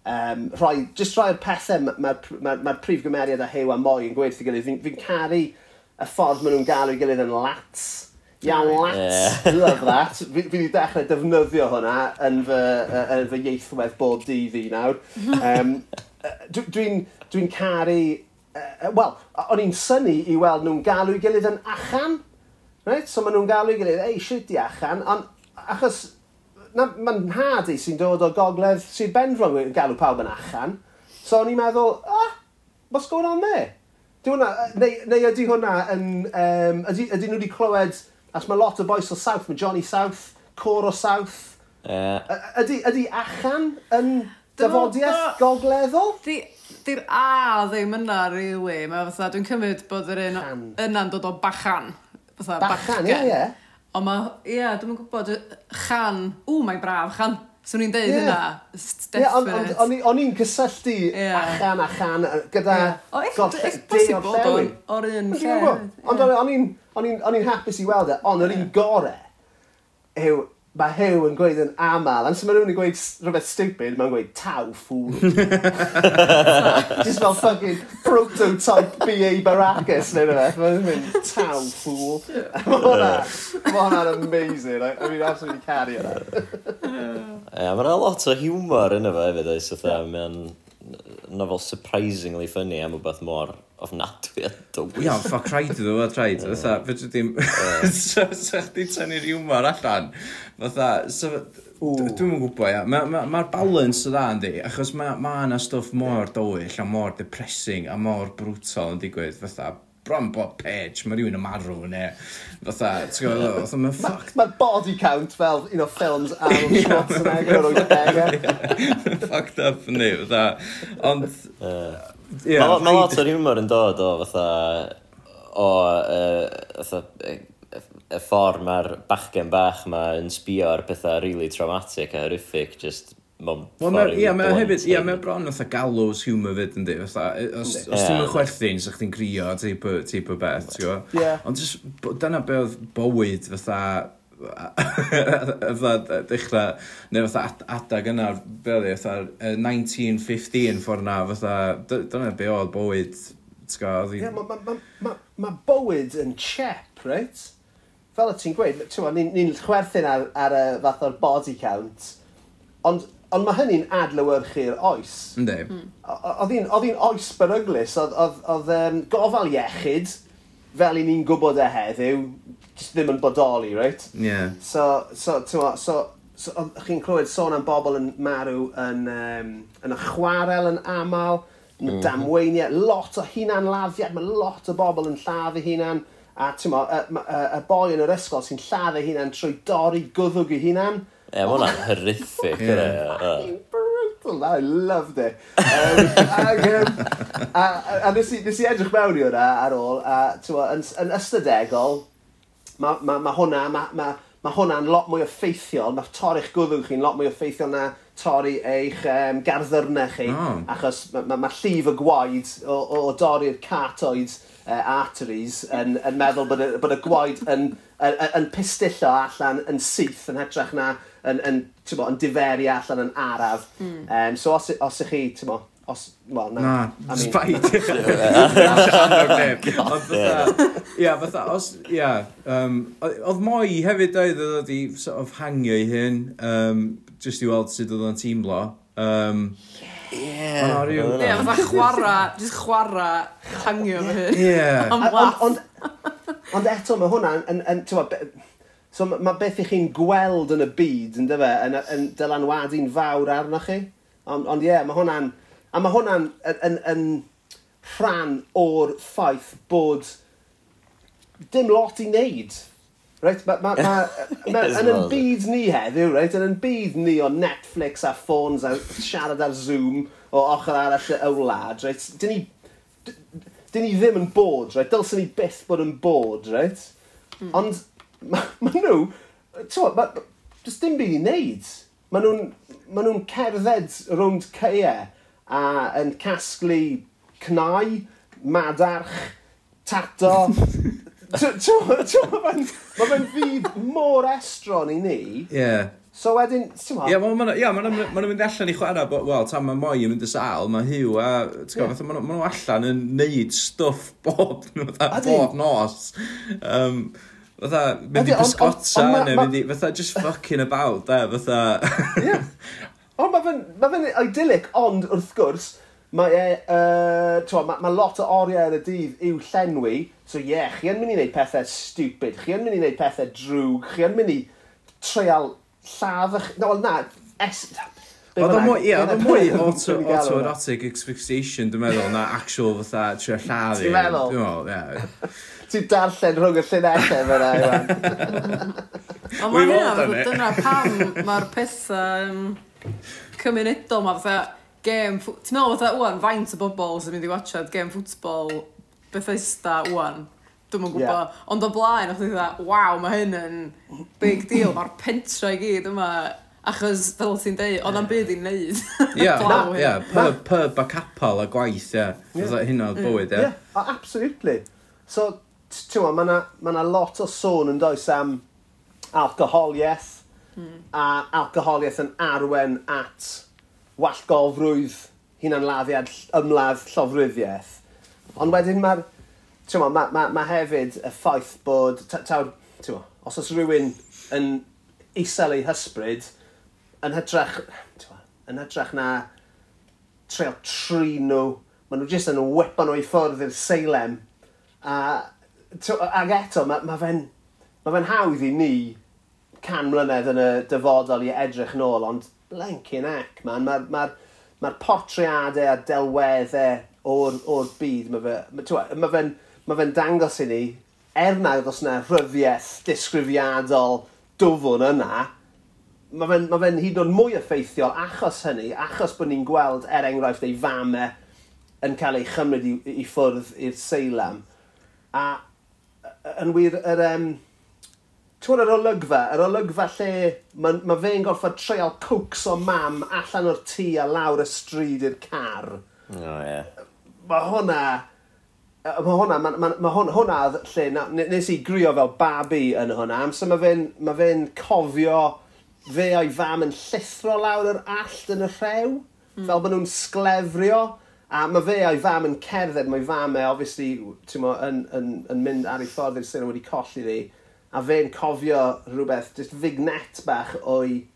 um, rhoi, just rhoi'r pethau mae'r ma, ma, ma prif gymeriad a hew a moi yn gweithio gilydd. Fi'n fi caru y ffordd maen nhw'n galw i gilydd yn lats Iawn, lats. Yeah. Love that. Fi wedi dechrau defnyddio hwnna yn fy, uh, yn fy ieithwedd bob dydd i nawr. *laughs* Um, Dwi'n dwi dwi caru... Uh, Wel, o'n i'n syni i weld nhw'n galw i gilydd yn achan. Right? So maen nhw'n galw i gilydd, ei, shit i achan. Ond achos mae'n nhad i sy'n dod o gogledd sy'n Benfrog yn galw pawb yn achan. So o'n i'n meddwl, ah, what's going on there? Di hwnna, neu, neu ydy hwnna yn, um, ydy, ydy nhw wedi clywed As mae lot o boes o South, mae Johnny South, Cor o South. Uh, ydy, ydy achan yn dyfodiaeth gogleddol? Di'r A ddim yna, really. Mae fatha, dwi'n cymryd bod yr un yna'n dod o bachan. Fatha, bachan, ie, ie. Ond mae, ie, dwi'n gwybod, chan, ww, mae'n braf, chan So i'n deud yeah. hynna. Yeah, o'n i'n cysylltu yeah. achan achan gyda yeah. golled de o'r llewi. O'r un lle. Ond o'n i'n hapus i weld e, ond yr un gore yw mae Hew yn gweud yn aml, ond sy'n rhywun yn gweud rhywbeth stupid, mae'n gweud taw ffwl. *laughs* Just fel fucking prototype B.A. Baracus neu rhywbeth, mae'n mynd taw ffwl. Mae hwnna'n amazing, I, I mean, absolutely carry hwnna. *laughs* yeah, mae'n lot o humor yn efo hefyd, oes, oedd mae'n nofel surprisingly funny am rhywbeth mor ofnadwy a dywys. Iawn, ffa craid iddo fo, traed. Fytha, fedrw ddim... Sa *laughs* chdi tynnu'r humor allan. Fytha, dwi'n yn gwybod, ia. Mae'r ma, ma balance o dda yn di, achos mae ma yna stwff mor dywyll a mor depressing a mor brutal yn digwydd, fytha, bron bob page, mae rhywun yn marw, ne, fatha, ti'n gwybod, fatha, mae'n ffac. Mae body count fel un o ffilms Arnold *laughs* Schwarzenegger o'r 80au. *laughs* Fucked up, ni, fatha. Ond, Yeah, mae ma lot o'r humor yn dod o fatha o uh, fatha y ffordd mae'r bachgen bach ma yn sbio ar pethau really traumatic a horrific just Wel, mae yeah, ma hefyd, ie, yeah, mae bron fatha gallows humour fyd yn di, fatha, os, yeah. os ti'n mynd chwerthin, sa'ch ti'n crio, teip o beth, ti'n gwybod? Yeah. Ond just, dyna be oedd bywyd, fatha, *laughs* fatha dechrau, neu fatha adag yna, be oedd beli, fatha 1915 ffordd na, fatha, dyna be oedd bywyd, t'ga, oedd hi'n... Ie, mae ma, ma, ma bywyd yn chep, right? Fel y ti'n gweud, ni'n ni chwerthin ar, ar y fath o'r body count, ond Ond mae hynny'n adlywyrchu'r oes. Ynddi. Hmm. Oedd hi'n oes beryglis, oedd um, gofal iechyd, fel i ni'n gwybod e heddiw, just ddim yn bodoli, right? Yeah. So, so, so, so, so chi'n clywed sôn am bobl yn marw yn, um, yn y chwarel yn aml, yn mm -hmm. damweiniau, lot o hunan lafiad, mae lot o bobl yn lladd eu hunan, a ti'n mo, y, y, y boi yn yr ysgol sy'n lladd eu hunan trwy dorri gwddwg eu hunan. Ie, mae hwnna'n horrific. yeah. Brutal, I loved it. Um, ag, um, a, a, a, nes, i, nes i edrych mewn i hwnna ar ôl, a ti'n mo, yn, yn ystadegol, mae ma, ma hwnna, mae ma, ma hwnna'n lot mwy effeithiol, mae torri'ch gwddw chi'n lot mwy effeithiol na torri eich um, garddyrnau chi, oh. achos mae ma, ma llif y gwaed o, o, o dorri'r catoid uh, arteries yn, yn meddwl bod y, bod y gwaed yn, yn, yn pistillo allan yn syth yn hytrach na yn, yn, bo, yn diferu allan yn araf. Mm. Um, so os, os ych chi, ti'n Os, well, na. Na, spite. *laughs* Ond fatha, ia, fatha, os, ia, um, oedd moi hefyd oedd oedd i sort of hangio i hyn, um, just i weld sut oedd o'n teimlo. Um, Ie, yeah. Ie, fatha chwara, just chwara hangio fy hyn. Ie. Ond ond eto, mae hwnna yn, yn, yn So mae ma beth i chi'n gweld yn y byd, yn dyfa, yn, yn dylanwadu'n fawr arnoch chi. Ond ie, yeah, mae hwnna'n... A mae hwnna'n yn, yn, yn rhan o'r ffaith bod dim lot i wneud. Right? Ma, ma, ma, *laughs* ma, yes, yn yn byd ni heddiw, right? yn yn byd ni o Netflix a ffôns a siarad ar Zoom o ochr arall y wlad, right? Dyn ni, dyn ni ddim yn bod, right? Dylsyn ni byth bod yn bod, right? Mm. Ond maen ma nhw, ti'n ma, ma, dim byd i wneud. Maen nhw'n ma nhw cerdded rownd caeau e a yn casglu cnau, madarch, tato. *laughs* Mae fe'n fyd mor estron i ni. Ie. Yeah. So wedyn, ti'n ma? Ie, yeah, ma'n yeah, ma, ma, mynd allan i chwarae, bo, wel, tam mae moi yn mynd y sal, mae hiw, a ti'n yeah. maen nhw allan yn neud stwff bob, *laughs* bob nos. Um, Fatha, mynd i bysgota neu mynd i, fatha, just fucking about, da, fatha... Yeah. *laughs* Ond mae fe'n ma' fe'n idyllic ond wrth gwrs mae e uh, t'mo' ma' ma' lot o oriau ar y dydd i'w llenwi so ie yeah, chi yn mynd i wneud pethau stupid chi yn mynd i wneud pethau drwg chi yn mynd i treial lladd eich... No, na, es... Oedd o mwy, ie, oedd o mwy auto-erotic asphyxiation, dwi'n meddwl, na actual fatha trio lladd Ti'n meddwl? Dwi'n meddwl, ie. Ti'n darllen rhwng y llunellau fyna, Iwan. Ond mae hynna, dyna pam mae'r pethau cymunedol ma, fatha, gêm... Ti'n meddwl, fatha, wwan, faint o bobl sy'n mynd i watchad gêm ffwtbol Bethesda, wwan. Dwi'n mwyn gwybod. Yeah. Ond o blaen, o'ch ti'n dda, waw, mae hyn yn big deal. Mae'r pentra i gyd yma. Achos, fel ti'n dweud, oedd am byd i'n neud. Ie, *laughs* ie, pub a capal a gwaith, ie. Yeah. Yeah. Hynna oedd mm. bywyd, ie. Ie, absolutely. So, ti'n meddwl, mae yna ma lot o sôn yn does am alcohol, yes, Mm. A alcoholiaeth yn arwen at wallgofrwydd hunanladdiad ymladd llofruddiaeth. Ond wedyn mae'r... Mae ma, ma, hefyd y ffaith bod... Tawr, ta, ta, os oes rhywun yn isel ei hysbryd, yn hytrach, ma, yn hytrach na treol tri nhw, maen nhw jyst yn whip nhw i ffwrdd i'r seilem. A, tw, ag eto, mae ma fe'n ma fe hawdd i ni can mlynedd yn y dyfodol i edrych nôl, ond blenkin ac, man, mae'r ma, ma, ma portreadau a delweddau o'r, or byd, mae fe'n ma fe, ma fe dangos i ni, er nad os yna rhyddiaeth disgrifiadol dwfwn yna, mae fe'n ma fe hyd yn oed mwy effeithiol achos hynny, achos bod ni'n gweld er enghraifft ei famau yn cael ei chymryd i, i ffwrdd i'r seilam. A yn wir, yr, um, Tw'n yr olygfa, yr olygfa lle mae ma fe'n gorfod treol cwcs o mam allan o'r tŷ a lawr y stryd i'r car. O, oh, ie. Mae hwnna... Mae hwnna, mae ma, ma hwnna, hwnna lle na, nes i grio fel babi yn hwnna, amser mae fe'n ma fe cofio fe o'i fam yn llithro lawr yr allt yn y rhew, mm. fel bod nhw'n sglefrio, a mae fe o'i fam yn cerdded, mae fam e, obviously, ti'n mo, yn, yn, yn mynd ar ei ffordd i'r sy'n wedi colli ddi, a fe'n cofio rhywbeth, just fignet bach o'i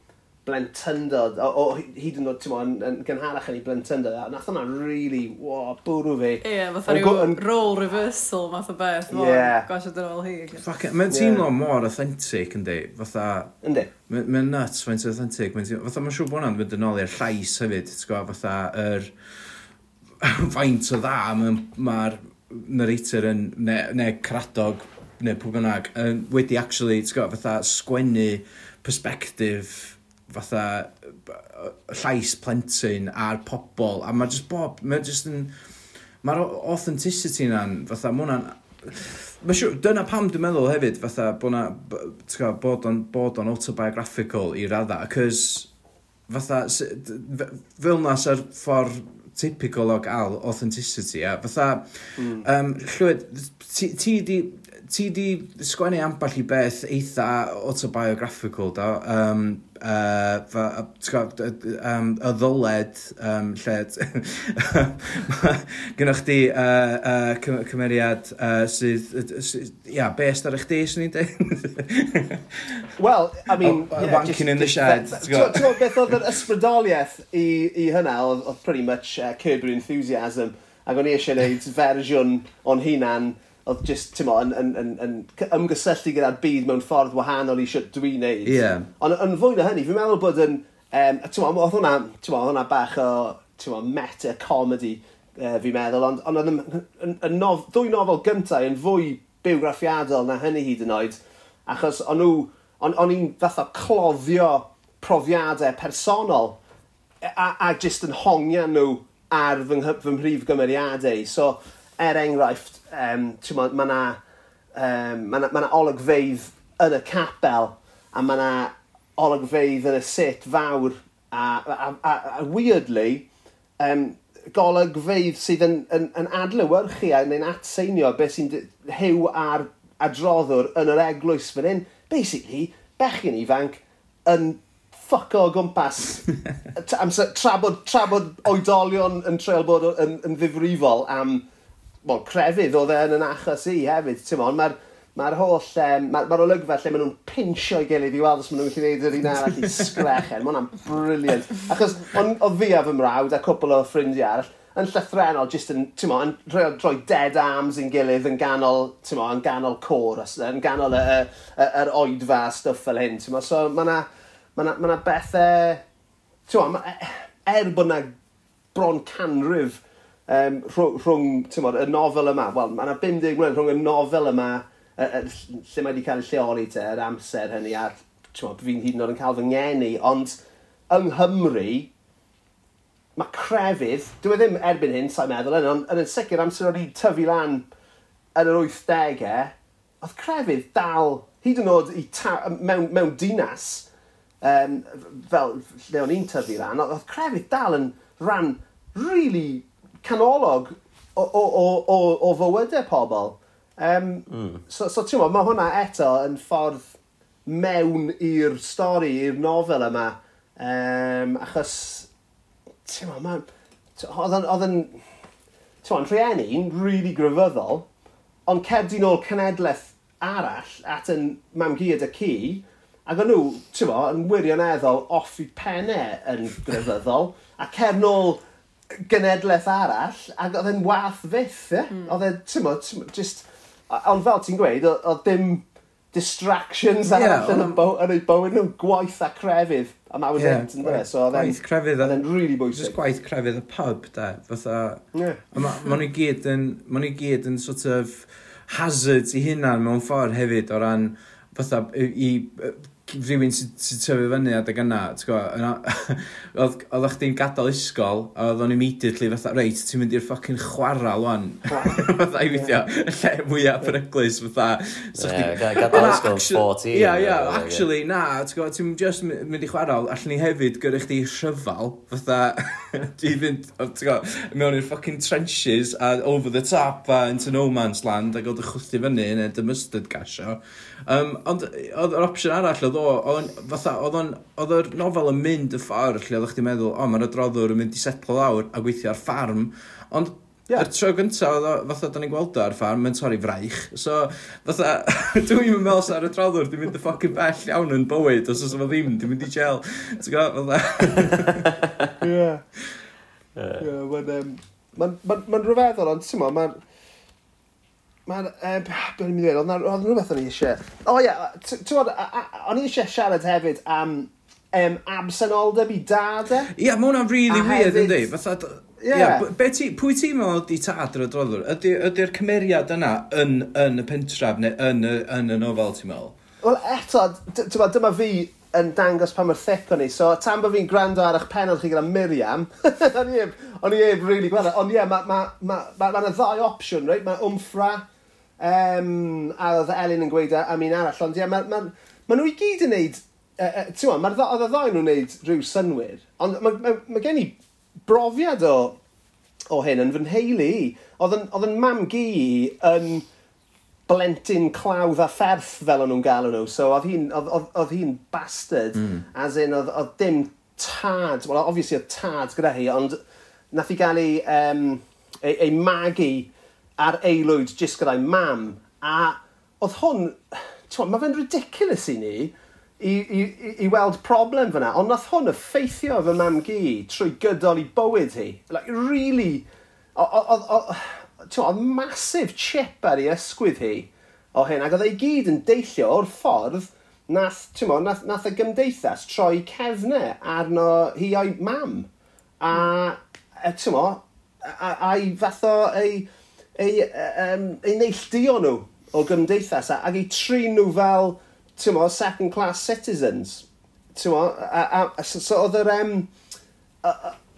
blentyndod, o, o hyd yn oed, ti'n yn, yn gynharach yn ei blentyndod, a nath hwnna really, wow, bwrw fi. Ie, yeah, fatha rhyw yn... role reversal, math o beth, mor yeah. gosh o dynol hi. Fuck it, mae'n teimlo mor authentic, yndi, fatha... Yndi. Mae'n nuts, mae'n authentic, mae'n teimlo, fatha mae'n siŵr bod hwnna'n mynd yn ôl i'r llais hefyd, ti'n gwybod, fatha, yr *laughs* faint o dda mae'r ma narrator yn, neu, neu cradog neu pwy bynnag, um, wedi actually, ti'n gwybod, fatha sgwennu perspective fatha llais plentyn a'r pobl a mae just bob, mae just yn mae'r authenticity na'n fatha mae hwnna'n Mae siw, dyna pam dwi'n meddwl hefyd, fatha, bod na, tga, bod o'n, bod on autobiographical i radda, cys, fatha, fel na sy'r ffordd typical o gael authenticity, a fatha, mm. um, llwyd, ti, ti di, ti di sgwennu amball i beth eitha autobiographical, do. Um, uh, fa, tgo, um, y ddoled um, lle gynnwch chi uh, uh, cymeriad uh, sydd, sydd yeah, based ar eich di, swn i'n dweud. *laughs* Well, I mean... Oh, yeah, wanking just, in the shed. Ti'n beth oedd yr ysbrydoliaeth i, i hynna, oedd pretty much uh, Curb Enthusiasm, ac o'n i eisiau gwneud fersiwn o'n hunan oedd just, ti'n mo, yn, yn, yn, yn ymgysylltu gyda'r byd mewn ffordd wahanol i siwt dwi'n neud. Yeah. Ond yn fwy na hynny, fi'n meddwl bod yn, um, ti'n mo, oedd hwnna, ti'n mo, oedd hwnna bach o, ti'n mo, meta-comedy, uh, e, fi'n meddwl, ond oedd yn, on, on, nof, ddwy nofel gyntaf yn fwy biwgraffiadol na hynny hyd yn oed, achos o'n nhw, o'n on i'n fatha cloddio profiadau personol e, a, a jyst yn hongian nhw ar fy, fy mhrif gymeriadau. So, er enghraifft, um, mod, mae yna um, ma na, ma na olygfeidd yn y capel a mae yna olygfeidd yn y sit fawr a, a, a, a weirdly um, golygfeidd sydd yn, yn, yn adlywyrchu a neu'n atseinio beth sy'n hyw ar adroddwr yn yr eglwys fan hyn. Basically, bechyn ifanc yn ffoco o gwmpas *laughs* amser, trabod, trabod oedolion yn treul bod yn, yn ddifrifol am well, crefydd oedd e yn yn achos i hefyd. Ti'n mon, mae'r Mae'r holl, um, mae'r ma olygfa lle maen nhw'n pinsio i gilydd i weld os maen nhw'n gallu gwneud yr un arall i sgrechen. Mae hwnna'n briliant. Achos on, o fi a fy mrawd a cwpl o ffrindiau arall, yn llythrenol, just yn, ti'n mo, yn rhoi, rhoi dead arms i'n gilydd yn ganol, ti'n mo, yn ganol cor, yn ganol yr er, er, er oedfa a stwff fel hyn, ti'n mo. So, mae yna ma na, ma na bethau, ti'n mo, e, er bod yna bron canrif um, rhwng, rhwng tymod, y nofel yma, wel, mae yna 50 mlynedd rhwng y nofel yma, y, y, lle mae wedi cael ei lleoli te, yr amser hynny, a tymod, fi'n hyd yn oed yn cael fy ngeni, ond yng Nghymru, mae crefydd, dwi e ddim erbyn hyn, sa'n meddwl, yn, ond yn sicr amser o'n i tyfu lan yn yr 80au, oedd crefydd dal, hyd yn oed i ta, mewn, mewn dinas, um, fel lle o'n i'n tyfu lan, oedd crefydd dal yn rhan really canolog o, o, o, o, o fywydau pobl. Um, mm. So, so ti'n mae hwnna eto yn ffordd mewn i'r stori, i'r nofel yma. Um, achos, ti'n ma, man, oedd yn, Oedd yn... ti'n rhieni'n really gryfyddol, ond cerdi nôl cenedlaeth arall at yn mam gyd y cu, ac o'n nhw, ti'n mo, yn wirioneddol off i pennau yn gryfyddol, a cer nôl genedlaeth arall, ac oedd e'n wath fyth, ie? Mm. Oedd e, ti'n just... Ond fel ti'n gweud, oedd dim distractions arall yeah, yn, bow, yn eu bywyd nhw, gwaith a crefydd. A na was yeah, it, yn dweud. So, gwaith crefydd. a... Oedd e'n really bwysig. Just gwaith crefydd y pub, da. Fatha... Yeah. ma' nhw gyd yn... Mae nhw gyd yn sort of hazards i hunan mewn ffordd hefyd o ran fatha i rhywun sy'n sy tyfu fyny adeg yna, ti'n gwybod, yna, *laughs* oedd oedd chdi'n gadael ysgol, a oedd o'n immediately fatha, reit, ti'n mynd i'r ffocin chwarae lwan, *laughs* fatha i fideo, lle mwyaf beryglus, fatha. So Yeah, gadael ysgol 14. Ia, ia, actually, na, ti'n gwybod, ti'n just mynd i chwarae, allan ni hefyd gyrru chdi rhyfal, fatha, *laughs* i fynd, ti'n gwybod, mewn i'r ffocin trenches, a over the top, a into no man's land, a gael dy chwthu fyny, neu dy mustard gasio. Um, ond, oedd yr opsiwn arall, oedd o, oedd fatha, oedd o'n, oedd yr nofel yn mynd y ffordd lle oedd chdi'n meddwl, o, mae'r adroddwr yn mynd i setlo lawr a gweithio ar ffarm, ond Yeah. Y tro gynta, fatha, da ni'n gweld ar ffarm, mae'n torri fraich. So, fatha, *laughs* dwi'n yn meddwl sa'r adroddwr, dwi'n mynd y ffocin bell iawn yn bywyd, os oes o ddim, dwi'n mynd i gel. Ti'n gwybod, fatha? *laughs* Ie. Ie, mae'n... Mae'n rhyfeddol, ond ti'n mo, mae'n... Mae'n... E, ehm, Be'n mynd i ddweud, oedd 'na- oedd rhywbeth o'n i eisiau... O ie, ti'n o'n i eisiau siarad hefyd am ehm, um, absenoldeb i dad e. Ie, mae hwnna'n really A weird hefyd- yn di. Fatha, d- Ie. ie, b- be ti, pwy ti'n meddwl di tad yr adroddwr? Ydy'r ydy ydy'r cymeriad yna yn, yn y pentraf neu yn y, yn y nofel ti'n meddwl? Wel eto, d- ti'n bod, dyma fi yn dangos pa mor thick o'n i. So tan bod fi'n gwrando ar eich penod chi gyda Miriam, *laughs* o'n i eb, o'n i eb really gweld. e. Ond ie, mae ma, ma, ma, ma, ma ddau opsiwn, reit? Mae Wmffra Um, a oedd Elin yn gweud am un arall, ond ie, mae ma, ma, nhw i gyd yn neud, uh, uh, ti'n oedd y ddau nhw'n neud rhyw synwyr, ond mae ma, ma gen i brofiad o, o hyn yn fy nheulu i. Oedd yn mam gi yn blentyn clawdd a fferth fel o'n nhw'n galw nhw. So oedd hi'n hi bastard, mm. as in oedd, oedd dim tad, well obviously oedd tad gyda hi, ond nath hi gael ei, um, ei, ei magu ar aelwyd jyst gyda'i mam. A oedd hwn, ti'n mae fe'n ridiculous i ni i, i, i weld problem fyna. Ond nath hwn effeithio fy mam gi trwy gydol i bywyd hi. Like, really, oedd masif chip ar ei ysgwydd hi o hyn. Ac oedd ei gyd yn deillio o'r ffordd nath, ti'n mo, nath, nath y gymdeithas troi cefnau arno hi o'i mam. A, e, ti'n mo, a'i fath o ei... Ei, eu, um, e, eu neilltio nhw o gymdeithas a, ac eu trin nhw fel, ti'n mo, second class citizens. Ti'n mo, a, a, a, so, so oedd yr, um,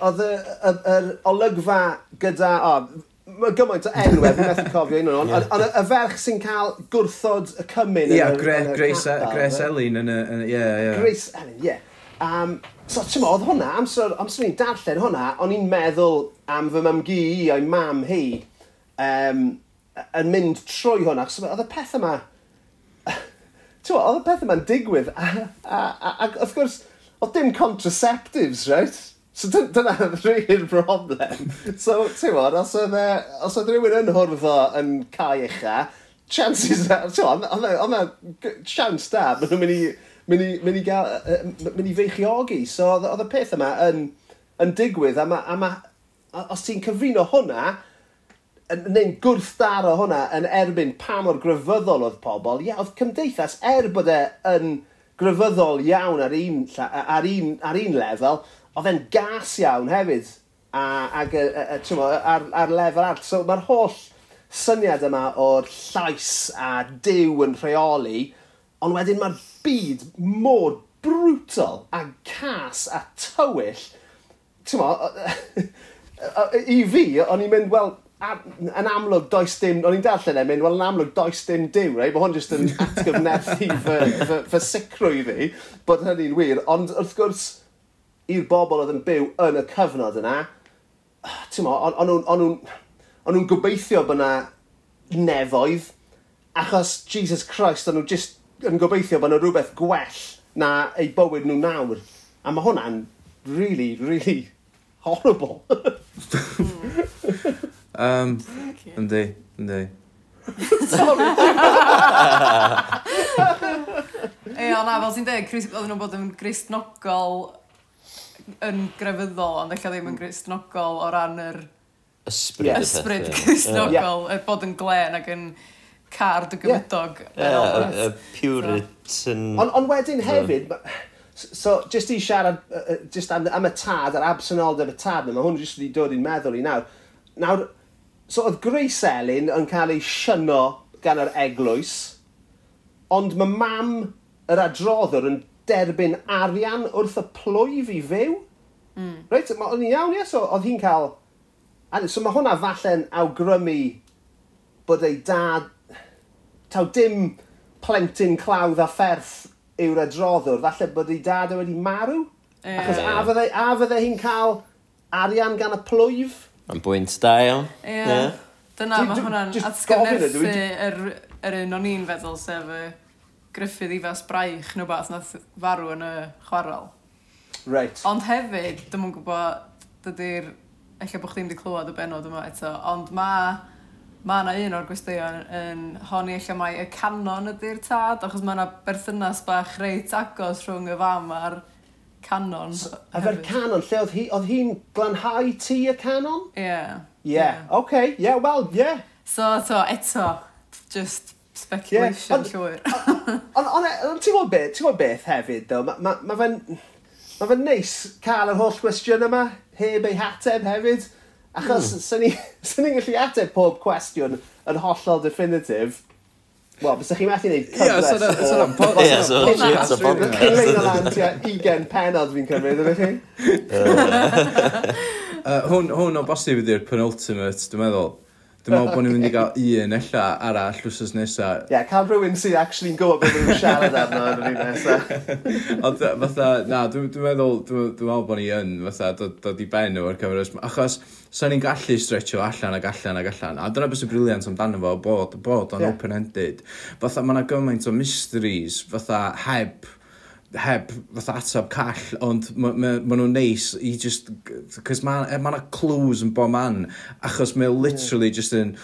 oedd yr olygfa gyda, o, Mae gymaint o enwau, fi'n methu cofio un o'n, ond ond y ferch sy'n cael gwrthod y cymun... Ie, e- Grace Elin yn y... Ie, ie. Grace Elin, ie. Um, so, ti'n oedd hwnna, amser, amser ni'n darllen hwnna, o'n i'n meddwl am fy mam gi i o'i mam hi, um, yn mynd trwy hwnna. achos oedd y peth yma... *laughs* Tewa, oedd y peth yma'n digwydd, a, a, a, a wrth gwrs, oedd dim contraceptives, right? So dyna *laughs* rhywun broblem. So, ti'n bod, os oedd, e, os oedd rhywun yn hwrdd o yn cael ucha, chances *laughs* are, ti'n bod, oedd yna chance da, maen nhw'n mynd i, mynd i, mynd i, gael, e, e, mynd i feichiogi. So oedd y peth yma yn, yn digwydd, a, ma, a ma, os ti'n cyfrino hwnna, neu'n gwrthdaro hwnna yn erbyn pa mor gryfyddol oedd pobl, ie, oedd cymdeithas, er bod e yn gryfyddol iawn ar un, ar un, ar un lefel, oedd e'n gas iawn hefyd a, ag, a, a, mo, ar, ar lefel arall. So mae'r holl syniad yma o'r llais a dew yn rheoli, ond wedyn mae'r byd mor brutal a cas a tywyll. Ti'n mo, *laughs* i fi, o'n i'n mynd, wel, a, yn amlwg does dim, o'n i'n darllen e, e'n mynd, wel yn amlwg does dim diw, rei, mae hwn jyst yn atgyfnerthu fy, fy, fy sicrwydd i, bod hynny'n wir, ond wrth gwrs, i'r bobl oedd yn byw yn y cyfnod yna, ti'n mo, o'n nhw'n gobeithio bod yna nefoedd, achos Jesus Christ, o'n nhw just yn gobeithio bod yna rhywbeth gwell na eu bywyd nhw nawr. A mae hwnna'n really, really horrible. Hmm. Um, yndi, yndi. *laughs* Sorry. Ie, na, fel ti'n dweud, oedden nhw'n bod yn gristnogol yn grefyddol, ond eich ddim yn mm. gristnogol o ran yr ysbryd, yeah. ysbryd gristnogol, yeah. bod yn glen ac yn card y gymydog. Ie, Puritan... Ond on wedyn hefyd, so just i siarad uh, just am, am y tad, yr absenoldeb y tad, mae hwn jyst wedi dod i'n meddwl i nawr. Nawr, So oedd Grace Elin yn cael ei syno gan yr eglwys, ond mae mam yr adroddwr yn derbyn arian wrth y plwyf i fyw. Mm. Reit, ma, o'n i'n iawn, ie? So, oedd hi'n cael... So mae hwnna falle'n awgrymu bod ei dad... Taw dim plentyn clawdd a fferth yw'r adroddwr, falle bod ei dad e wedi marw. E. Achos a fydde, a fydde hi'n cael arian gan y plwyf? Yn bwynt da iawn. Ie. Dyna, mae hwnna'n atgyfnerthu yr, yr un o'n i'n feddwl, sef y Griffith Ifas Braich neu beth nath farw yn y chwarel. Right. Ond hefyd, dim yn gwybod, dydy'r... Ella bod chdi'n wedi clywed y benod yma eto, ond mae... Mae yna un o'r gwestiwn yn honi eich mai y canon ydy'r tad, achos mae yna berthynas bach reit agos rhwng y fam a'r canon. So, efo'r canon, lle oedd hi, oedd hi'n glanhau ti y canon? Ie. Yeah. Ie, yeah. yeah. oce, okay. ie, yeah, wel, ie. Yeah. So, to, eto, just speculation yeah. llwyr. Ond on, e, on, ti'n gwybod beth, ti'n gwybod beth hefyd, ddo, mae ma, ma fe'n... ma, fe'n neis cael yr holl gwestiwn yma, heb ei hateb hefyd, achos mm. sy'n *laughs* ni'n gallu ateb pob cwestiwn yn hollol definitif, Wel, bys chi'n methu gwneud cyfres o... Ie, so na'n podcast. Ie, so shit, so podcast. Cyn mynd o lan tua 20 penod fi'n cymryd, ydy chi? *laughs* Hwn o bosib ydy'r penultimate, dwi'n meddwl. Dwi'n meddwl bod ni'n mynd i *laughs* gael un ella arall wrthos nesa. Ie, yeah, cael rhywun sy'n actually'n gwybod beth yw'n siarad arno yn yr un nesaf. *laughs* Ond fatha, na, dwi'n dwi meddwl, dwi'n dwi meddwl bod ni yn, fatha, dod, dod i ben o'r cyfres. Achos, sa'n ni'n gallu stretcho allan ac allan ac allan. A dyna beth sy'n briliant amdano fo, bod, bod o'n yeah. open-ended. Fatha, mae yna gymaint o mysteries, fatha, heb heb fatha atab call, ond maen ma, ma nhw'n neis i just... Cos mae ma e, yna clues yn bo man, achos mae literally just yn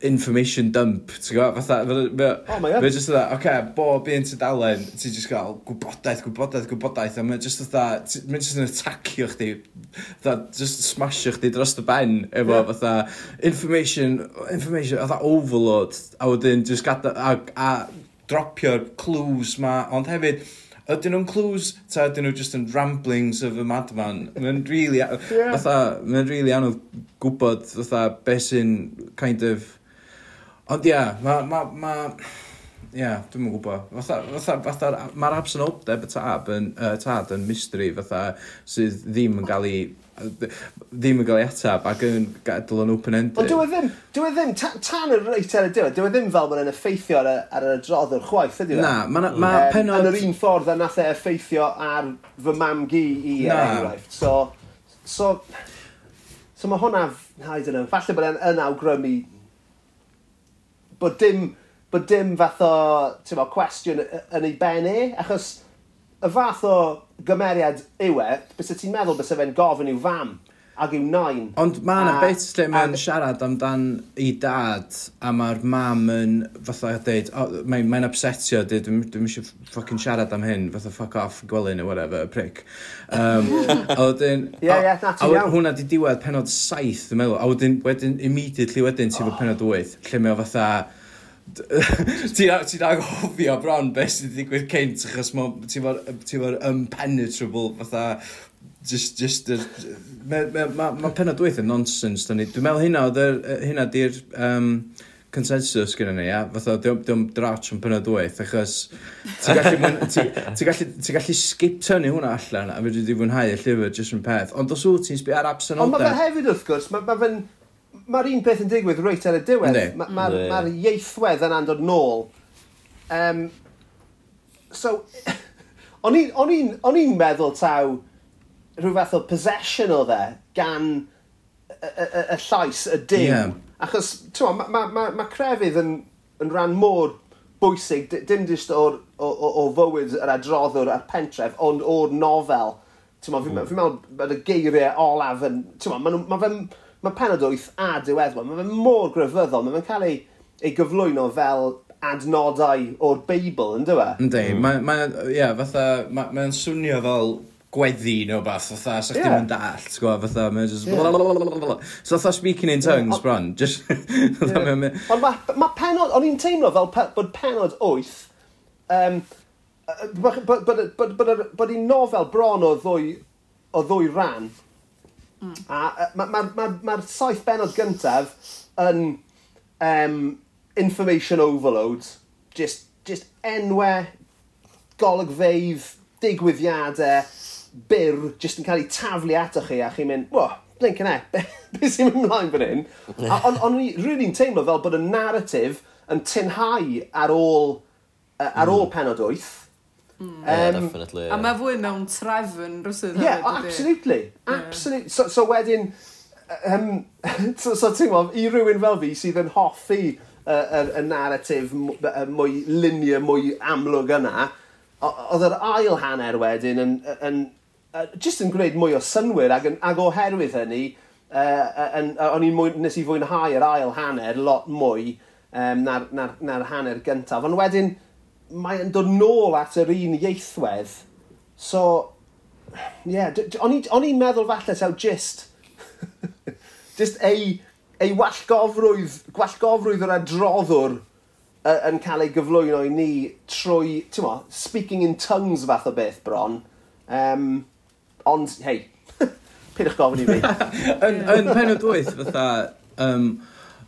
information dump, ti'n gwybod? Fatha, mae oh, ma just fatha, oce, okay, bob un tydalen, ti'n just gael gwybodaeth, gwybodaeth, gwybodaeth, a mae'n just fatha, mae'n just yn attackio chdi, fatha, just smashio chdi dros y ben, efo yeah. fatha, information, information, fatha overload, a wedyn just gada, a, a dropio'r clues ma, ond hefyd, Ydyn nhw'n clues, ta ydyn nhw just yn ramblings of a madman? Mae'n really, a- Ie. fatha, mae'n really anodd gwybod, fatha, beth sy'n kind of... Ond ia, ma, ma, ma, yeah, dwi'n yn gwybod. Fatha, fatha, fatha mae'r absenoldeb y tab yn, uh, tad yn mystery, fatha, sydd ddim yn cael ei ddim yn cael ei atab ac yn gadael yn open-ended. Ond dwi e ddim, dwi e ddim, ta, tan y reit ar y diwedd, dwi e ddim fel mae'n effeithio ar, y, ar yr adroddwr chwaith, ydy Na, mae ma um, penod... Yn yr un ffordd a nath e effeithio ar fy mam gi i er Na. enghraifft. So, so, so mae hwnna, I don't know, falle bod e'n yn awgrymu bod dim bod dim fath o tyma, cwestiwn yn ei ben e, achos y fath o gymeriad yw e, bys ti'n meddwl bys fe'n gofyn i'w fam ac i'w nain. Ond mae yna bit lle mae'n siarad amdan i dad a mae'r mam yn fatha dweud, oh, mae'n mae upsetio, dweud, dwi'n dwi eisiau ffocin siarad am hyn, fatha fuck off gwelyn neu whatever, prick. Um, a wedyn... *laughs* Ie, ie, na ti'n iawn. Hwna di diwedd penod saith, dwi'n meddwl. A wedyn, wedyn immediately wedyn, ti'n oh. penod wyth, lle mae o fatha *laughs* Ti'n ti anghofio bron beth sydd wedi digwydd cynt, achos ti'n fo'r impenetrable, fatha, just, just, mae ma, ma, ma penod wyth yn nonsens, dwi'n meddwl hynna, oedd hynna di'r um, consensus gyda ni, ia, fatha, dwi'n drach yn penod wyth, achos ti'n gallu, *laughs* ti, ti gallu, ti gallu skip tynnu hwnna allan, a fyddi di fwynhau y llyfr, jyst yn peth, ond os wyt ti'n sbi ar absenoldeb... Ond mae fe hefyd, wrth gwrs, mae fe'n... Ma mae'r un peth yn digwydd reit ar y diwedd. Mae'r ma, ma, ma ieithwedd yn andod nôl. Um, so, *laughs* o'n i'n meddwl taw rhyw fath o possession o dde gan y, y, y, y llais, y dim. Yeah. Achos, ti'n mae ma, ma, ma crefydd yn, yn rhan môr bwysig, dim jyst o'r o, o, o fywyd yr adroddwr a'r pentref, ond o'r nofel. Ti'n ma, fi'n fi meddwl bod y geiriau olaf yn... Ti'n ma, ma, ma, ma, ma, mae penod 8 a diweddglo, mae fe'n mor grefyddol, mae fe'n cael ei, ei gyflwyno fel adnodau o'r Beibl, yn dyfa? E? Ynddi, mm. mae'n, ma, yeah, fatha, mae'n ma swnio fel gweddi neu beth, fatha, sa'ch yeah. dim yn dall, ti'n gwybod, fatha, mae'n just... Yeah. So, fatha speaking in tongues, yeah. bron, just... yeah. *laughs* Ond mae ma penod, o'n i'n teimlo fel pe, bod penod 8, um, bod, bod, bod, bod, bod, bod, bod, bod, bod, bod, bod, bod, bod, bod, Mm. A mae'r ma, ma, ma, ma saith benod gyntaf yn um, information overload, just, just enwau, golygfeidd, digwyddiadau, byr, just yn cael ei taflu ato chi a chi'n mynd, wo, blink yn e, beth sy'n mynd ymlaen fan hyn? Ond on, o'n rili'n teimlo fel bod y narratif yn tynhau ar ôl, uh, ar ôl mm. penod 8, Mm. Yeah, um, definitely. Yeah. A mae fwy mewn trefn rhywbeth. Yeah, oh, absolutely. Absolutely. So, so wedyn, um, *laughs* so, so ti'n gwybod, i rywun fel fi sydd yn hoffi y uh, uh, narratif mwy lunia, mwy amlwg yna, oedd yr ail hanner wedyn yn, yn, yn just yn gwneud mwy o synwyr ac, ac oherwydd hynny, uh, yn, o'n i'n mwy, nes i fwynhau yr ail hanner lot mwy um, na'r, nar, nar hanner gyntaf. Ond wedyn, mae'n dod nôl at yr un ieithwedd. So, ie, yeah, o'n i'n meddwl falle taw just, *laughs* just ei, ei wallgofrwydd, gwallgofrwydd yr adroddwr yn cael ei gyflwyno i ni trwy, ti'n mo, speaking in tongues fath o beth bron. Um, ond, hei, *laughs* pidwch gofyn i fi. *laughs* yn, yn penod 8, fatha, um,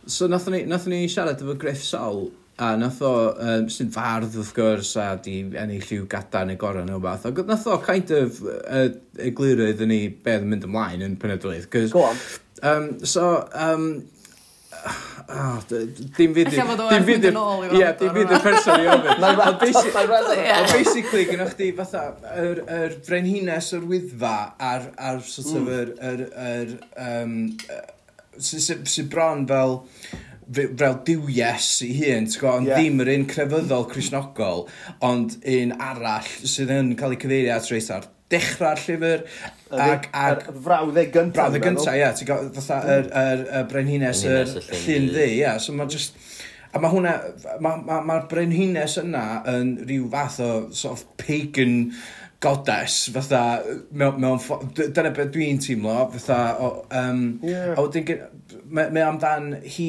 so nathon ni, nath ni siarad efo Griff Sol, A nath o, um, sy'n fardd wrth gwrs, a di ennill lliw gada neu gorau neu beth, Ac nath o kind of uh, eglurydd yn ei beth yn mynd ymlaen yn penedlaeth. Go on. Um, so, um, Oh, dim fyd... Alla fod o dim fyd yn ôl i wrando. Ie, dim fyd yn person i ofyn. *laughs* Mae'n rhaid. Basically, gynnwch chdi fatha, yr, yr frenhines o'r wyddfa a'r, ar sort of mm. yr... yr, yr um, sy'n sy, sy bron fel fel frawdiwies i hun, ti'n gwybod, ond yeah. ddim yr un crefyddol Cresnogol, ond un arall sydd yn cael ei cyfeirio at reis ar dechrau'r llyfr ac... ac y frawddau gyntaf. Frawddau gyntaf, ie. Ti'n gwybod, fatha yr, yr, yr brenhines, yr llun ddi, ie. So mae just... A mae hwnna... Mae'r ma, ma brenhines yna yn rhyw fath o sort of pagan goddess, fatha, mewn, mewn dyna beth dwi'n teimlo, fatha, o, um, yeah. a wedyn, mae, mae amdan hi,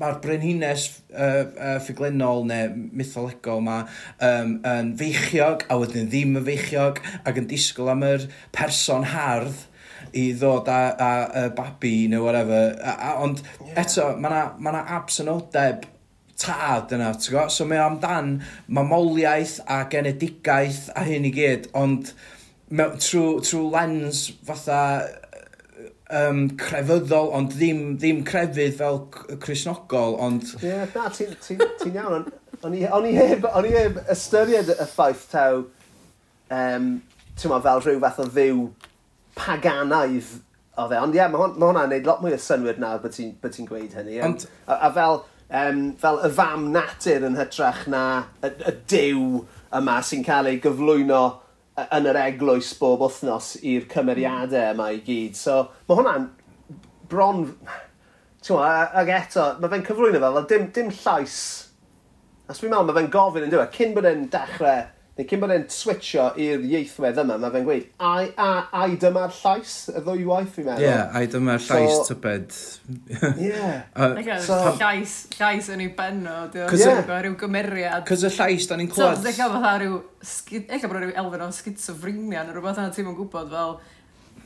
mae'r brenhines uh, uh, ffuglenol neu mytholegol ma um, yn feichiog a wedyn ddim yn feichiog ac yn disgwyl am yr person hardd i ddod a, a, a babi neu whatever. A, a, ond yeah. eto, mae yna ma, na, ma tad yna, ti'n gwybod? So mae amdan mamoliaeth a genedigaeth a hyn i gyd, ond trwy trw lens fatha um, crefyddol, ond ddim, ddim crefydd fel Cresnogol, ond... Ie, yeah, na, ti'n ti, ti iawn. O'n i, on i, heb, on i heb ystyried y ffaith taw, um, ti'n ma, fel rhyw fath o ddiw paganaidd o fe. Ond ie, yeah, mae hwnna'n ma neud lot mwy o synwyr nawr bod ti'n ti gweud hynny. Ond... A, a fel, um, fel y fam natur yn hytrach na y, y diw yma sy'n cael ei gyflwyno yn yr eglwys bob wythnos i'r cymeriadau hmm. yma i gyd. So, mae hwnna'n bron... Ti'n Tewa, ag eto, mae fe'n cyflwyno fel, dim, dim llais. Os fi'n meddwl, mae fe'n gofyn yn dweud, cyn bod e'n dechrau Neu cyn bod e'n switcho i'r ieithwedd yma, mae fe'n gweud, ai, a, ai dyma'r llais y ddwy waith, fi'n meddwl. Ie, yeah, ai dyma'r llais so, tybed. Ie. *laughs* yeah. Like, so, llais, llais yn ei benno, dwi'n yeah. rhyw gymeriad. Cos y llais, da ni'n clywed. E so, dwi'n cael fatha rhyw, ella bod rhyw elfen o schizofrenia, neu rhywbeth yna ti'n gwybod fel,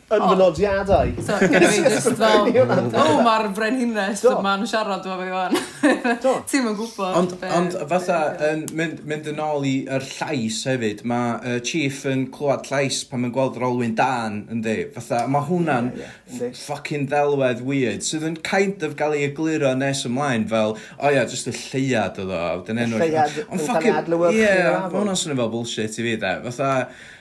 yn fy nodiadau. So, gyda fi just fel, o, mae'r frenhines yma'n siarad efo fi fan. *laughs* Ti'n yn gwybod. Ond, ond fatha, yn mynd, mynd yn ôl i'r llais hefyd, mae uh, Chief yn clywed llais pan mae'n gweld yr olwyn dan, yndi. Fatha, mae hwnna'n yeah, yeah. ffucking ddelwedd weird, sydd yn kind of gael ei egluro nes ymlaen fel, o ia, just y lleiad oedd o. Y lleiad, yn cael ei ganadlywyd. Ie, mae hwnna'n swnio fel bullshit i fi, de. Fatha,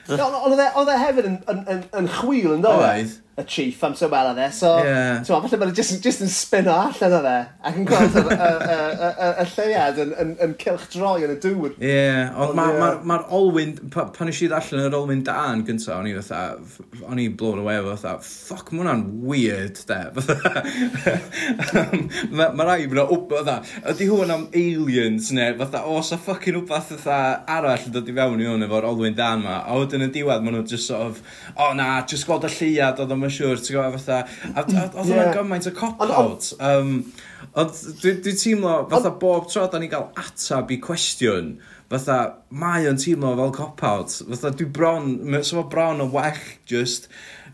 Ond e- oedd e hefyd yn, yn, yn, yn chwil, yn dod. Oedd. E y chief am so amser welodd e, so, yeah. so falle mae'n just, just yn spin o allan o fe, ac yn gweld y y, y, lleiad yn, yn, yn cilch droi yn y dŵr. Ie, yeah, ond mae'r ma, ma, ma olwyn, pa, pan eisiau ddallan yr olwyn dan gynta, o'n i fatha, o'n i blown away efo fatha, ffoc, mae hwnna'n weird, de, *laughs* mae ma rai bod o fatha, ydy hwn am aliens, ne, fatha, o, sa ffucking wbeth fatha arall yn dod i fewn i hwn efo'r olwyn dan ma, a wedyn y diwedd, maen nhw'n just sort of, o na, just gweld y lleiad, oedd o'n ma'n siŵr, ti'n gwybod, fatha... A a- Oedd hwnna'n Yeah. gymaint o cop-out. Um, Ond dwi- dwi'n teimlo, fatha bob tro da ni gael atab i cwestiwn, fatha mae o'n teimlo fel cop-out. Fatha dwi bron, ma- so mae bron o well just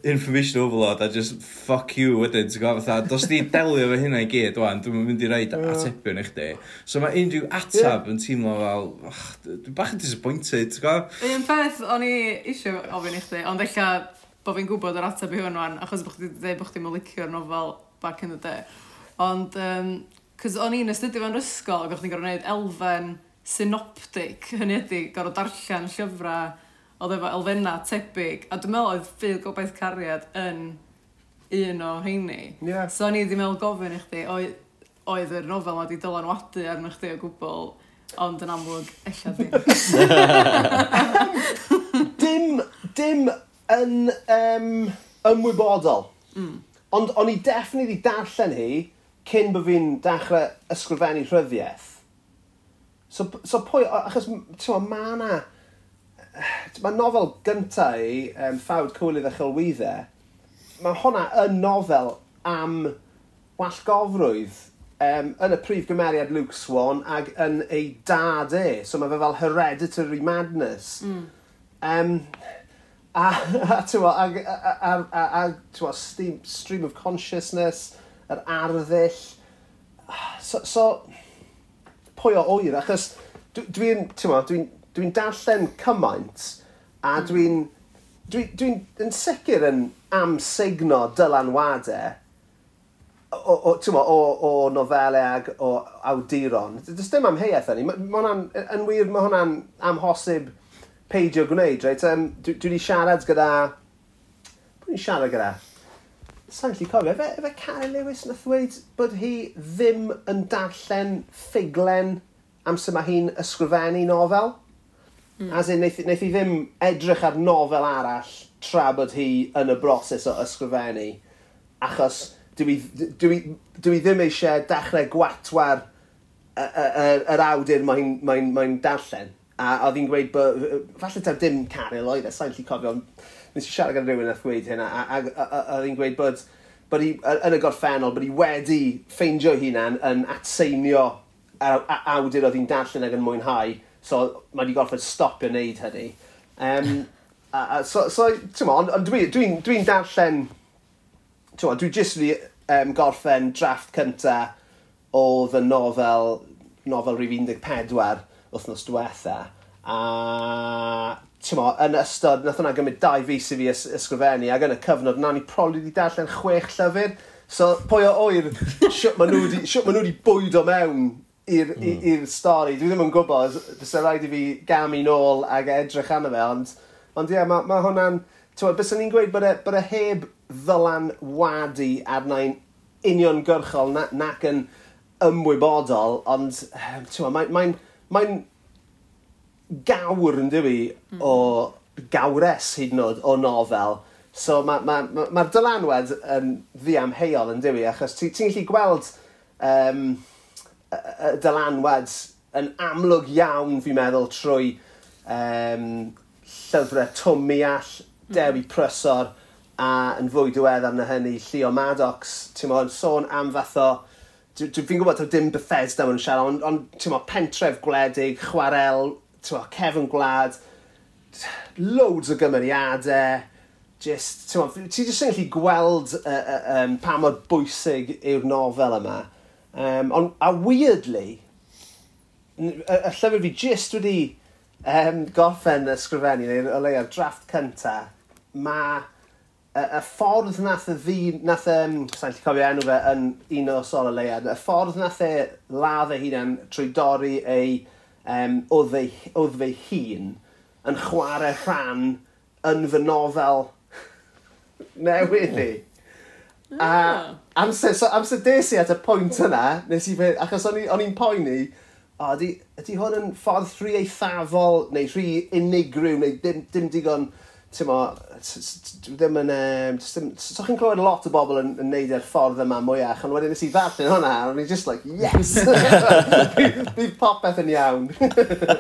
information overload a just fuck you wedyn, ti'n gwybod, fatha, dos di delio fe hynna i gyd, wan, dwi'n mynd i roed atebion i chdi. So mae unrhyw atab yn teimlo fel, och, dwi bach yn disappointed, ti'n gwybod? Un peth o'n i eisiau ofyn i chdi, ond eich bod fi'n gwybod yr ateb i hwn wan, achos bod chdi dweud bod chdi'n mylicio'r nofel back in the day. Ond, um, cys o'n i'n astudio fo'n rysgol, ac o'ch chi'n gorfod gwneud elfen synoptic, hynny ydy, gorfod darllen llyfrau, oedd efo elfenna tebyg, a dwi'n meddwl oedd ffydd gobaith cariad yn un o heini. Yeah. So o'n i wedi meddwl gofyn i chdi, oedd yr nofel ma wedi dylanwadu arno chdi o gwbl, ond yn amlwg, ella ddim. *laughs* dim, dim yn um, ymwybodol. Mm. Ond o'n i defnydd i darllen hi cyn bod fi'n dechrau ysgrifennu rhyddiaeth. So, so pwy, achos, ti'n ma na, mae nofel gynta i, um, Ffawd Cwylydd a Chylwyddau, mae hwnna yn nofel am wallgofrwydd um, yn y prif gymeriad Luke Swan ac yn ei dad e. So mae fe fel hereditary madness. Mm. Um, a, *laughs* a, tywa, a, a, a, a, a tywa, stream, stream of consciousness, yr arddull. So, so pwy o oer, achos dwi'n dwi dwi dwi darllen cymaint a dwi'n dwi'n dwi, dwi yn sicr yn amsugno dylanwadau o, o, tywa, o, o nofelau ag o awduron. Does dim amheuaeth yn ni. Mae hwnna'n, yn wir, mae hwnna'n amhosib peidio gwneud, reit? Um, dwi, dwi wedi siarad gyda... Pwy wedi siarad gyda? Sa'n lli cofio, efe, efe Cari Lewis nath dweud bod hi ddim yn darllen ffuglen amser mae hi'n ysgrifennu nofel. Mm. As in, wnaeth wneith hi ddim edrych ar nofel arall tra bod hi yn y broses o ysgrifennu. Achos dwi, dwi, dwi ddim eisiau dechrau gwatwar yr awdur mae'n mae mae darllen. A oedd hi'n gweud bod... Falle taw dim Carol oedd e, sa'n lli cofio, ond nes i siarad gan rhywun wnaeth gweud hynna. A, a, a, oedd hi'n gweud bod, bod hi, yn y gorffennol, bod hi wedi ffeindio hunan yn atseinio awdur oedd hi'n darllen ac yn mwynhau. So mae wedi gorfod stopio wneud hynny. Um, a, a, so, so ti'n mo, ond on, dwi'n dwi, dwi, darllen... Ti'n mo, dwi jyst wedi um, gorffen drafft cynta o the nofel, nofel rhif 14 wythnos diwetha a ti'n mo, yn ystod, nath hwnna gymryd dau fus i fi ys ysgrifennu ac yn y cyfnod na ni probably wedi darllen chwech llyfr. So pwy o oer *laughs* siwt maen nhw wedi bwydo mewn i'r mm. stori. Dwi ddim yn gwybod, bys rhaid i fi gamu nôl ac edrych arno fe, ond, ond ie, yeah, mae ma hwnna'n... Bys ni'n gweud bod e, bod e heb ddylan wadu arna'n uniongyrchol na, nac yn ymwybodol, ond mae'n mae, mae mae'n gawr yn dywi mm. o gawres hyd yn oed o nofel. So mae'r ma, ma, ma, ma dylanwed yn ddiamheuol yn dywi, achos ti'n ti gallu gweld um, y dylanwed yn amlwg iawn, fi'n meddwl, trwy um, llyfrau Twm Miall, Dewi mm. Prysor, a yn fwy diweddar na hynny, Llio Maddox, ti'n modd, sôn am fath o Fi'n gwybod taw dim Bethesda yn siarad, ond on, ti'n mo, pentref gwledig, chwarel, ti'n mo, cefn gwlad, loads o gymeriadau, just, ti'n ti just yn gallu gweld uh, uh, um, pa mor bwysig yw'r nofel yma. Um, ond, a weirdly, y, y llyfr fi just wedi um, gorffen ysgrifennu, neu o leia'r drafft cynta, mae y, y ffordd nath y fi, nath, y, um, sa'n lli cofio enw fe, yn un o sol y leiad, y ffordd nath e ladd ei hunan trwy dorri ei um, oedd, ei, oedd fe hun yn chwarae rhan yn fy nofel *laughs* newydd i. A ah. amser, so, amser des i at y pwynt yna, nes i fe, achos o'n i'n poeni, o, ydy, ydy hwn yn ffordd rhy eithafol, neu rhy unigryw, neu dim, dim digon ti'n mo, dwi ddim yn... Um, so chi'n clywed lot o bobl yn, yn neud e'r ffordd yma mwyach, ond wedyn nes i ddarllen hwnna, a o'n i just like, yes! *laughs* Bydd popeth yn iawn.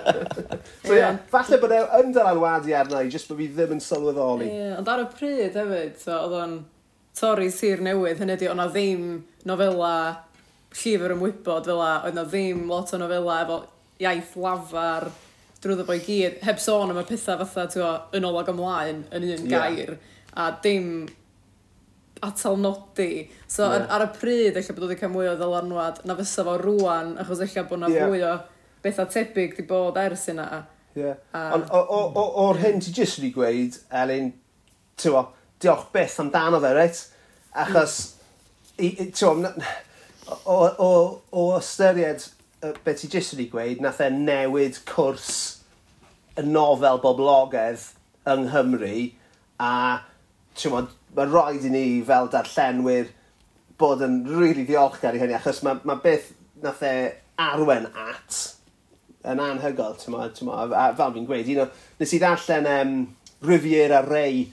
*laughs* so yeah. falle bod e yn dylanwadu arna i, just bod fi ddim yn sylweddoli. Ie, yeah, ond ar y pryd hefyd, so, oedd o'n torri sir newydd, hynny ydi, o'na ddim nofela llifr ymwybod fel a, oedd na ddim lot o nofela efo iaith lafar, drwy fo i gyd, heb sôn am y pethau fatha, ti'n gwybod, yn olag ymlaen, yn un yeah. gair, a dim atal nodi. So yeah. ar, ar, y pryd, eich bod wedi cael mwy o ddylanwad, na fysa fo rwan, achos eich bod na yeah. fwy o bethau tebyg di bod ers yna. Yeah. Ond o'r hyn ti jyst wedi gweud, Elin, ti'n gwybod, diolch beth amdano fe, reit? Achos, i- i- ti'n gwybod, o, o, o ystyried beth ti jyst wedi gweud, nath e newid cwrs y nofel boblogaidd yng Nghymru a ti'n mod, mae rhaid i ni fel darllenwyr bod yn rili really ddiolchgar i hynny achos mae, mae beth nath e arwen at yn anhygol, ti'n modd, ti'n modd, a fel fi'n gweud, un o, nes i ddarllen um, Riviera Rey,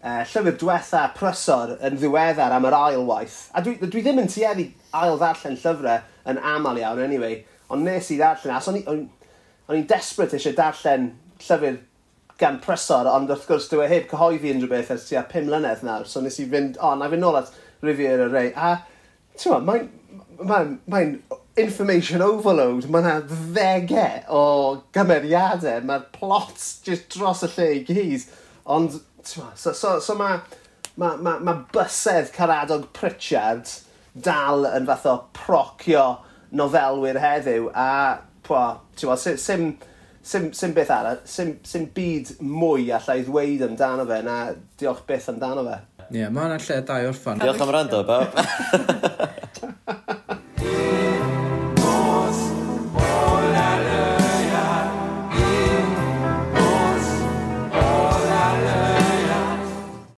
uh, e, llyfr diwetha prysor yn ddiweddar am yr ailwaith, a dwi, dwi ddim yn tueddu ail ddarllen llyfrau yn aml iawn, anyway, Ond nes i ddarllen, as o'n i'n desbryd eisiau darllen llyfr gan prysor, ond wrth gwrs dwi e heb cyhoeddi unrhyw beth ers tua 5 mlynedd nawr, so nes i fynd, o, na fynd nôl at Riviera Rey, a ti'n mae'n mae, mae information overload, mae yna ddegau o gymeriadau, mae'r plots just dros y lle i gyd, ond, ti'n so, so, so mae ma, ma, ma bysedd caradog Pritchard dal yn fath o procio nofelwyr heddiw a pwa, ti'n gweld, sim, sim, sim, sim beth arall, sim, sim byd mwy allai ddweud amdano fe na diolch beth amdano fe. Ie, yeah, mae hwnna'n lle da i orffan. Diolch am rando, bawb. *laughs*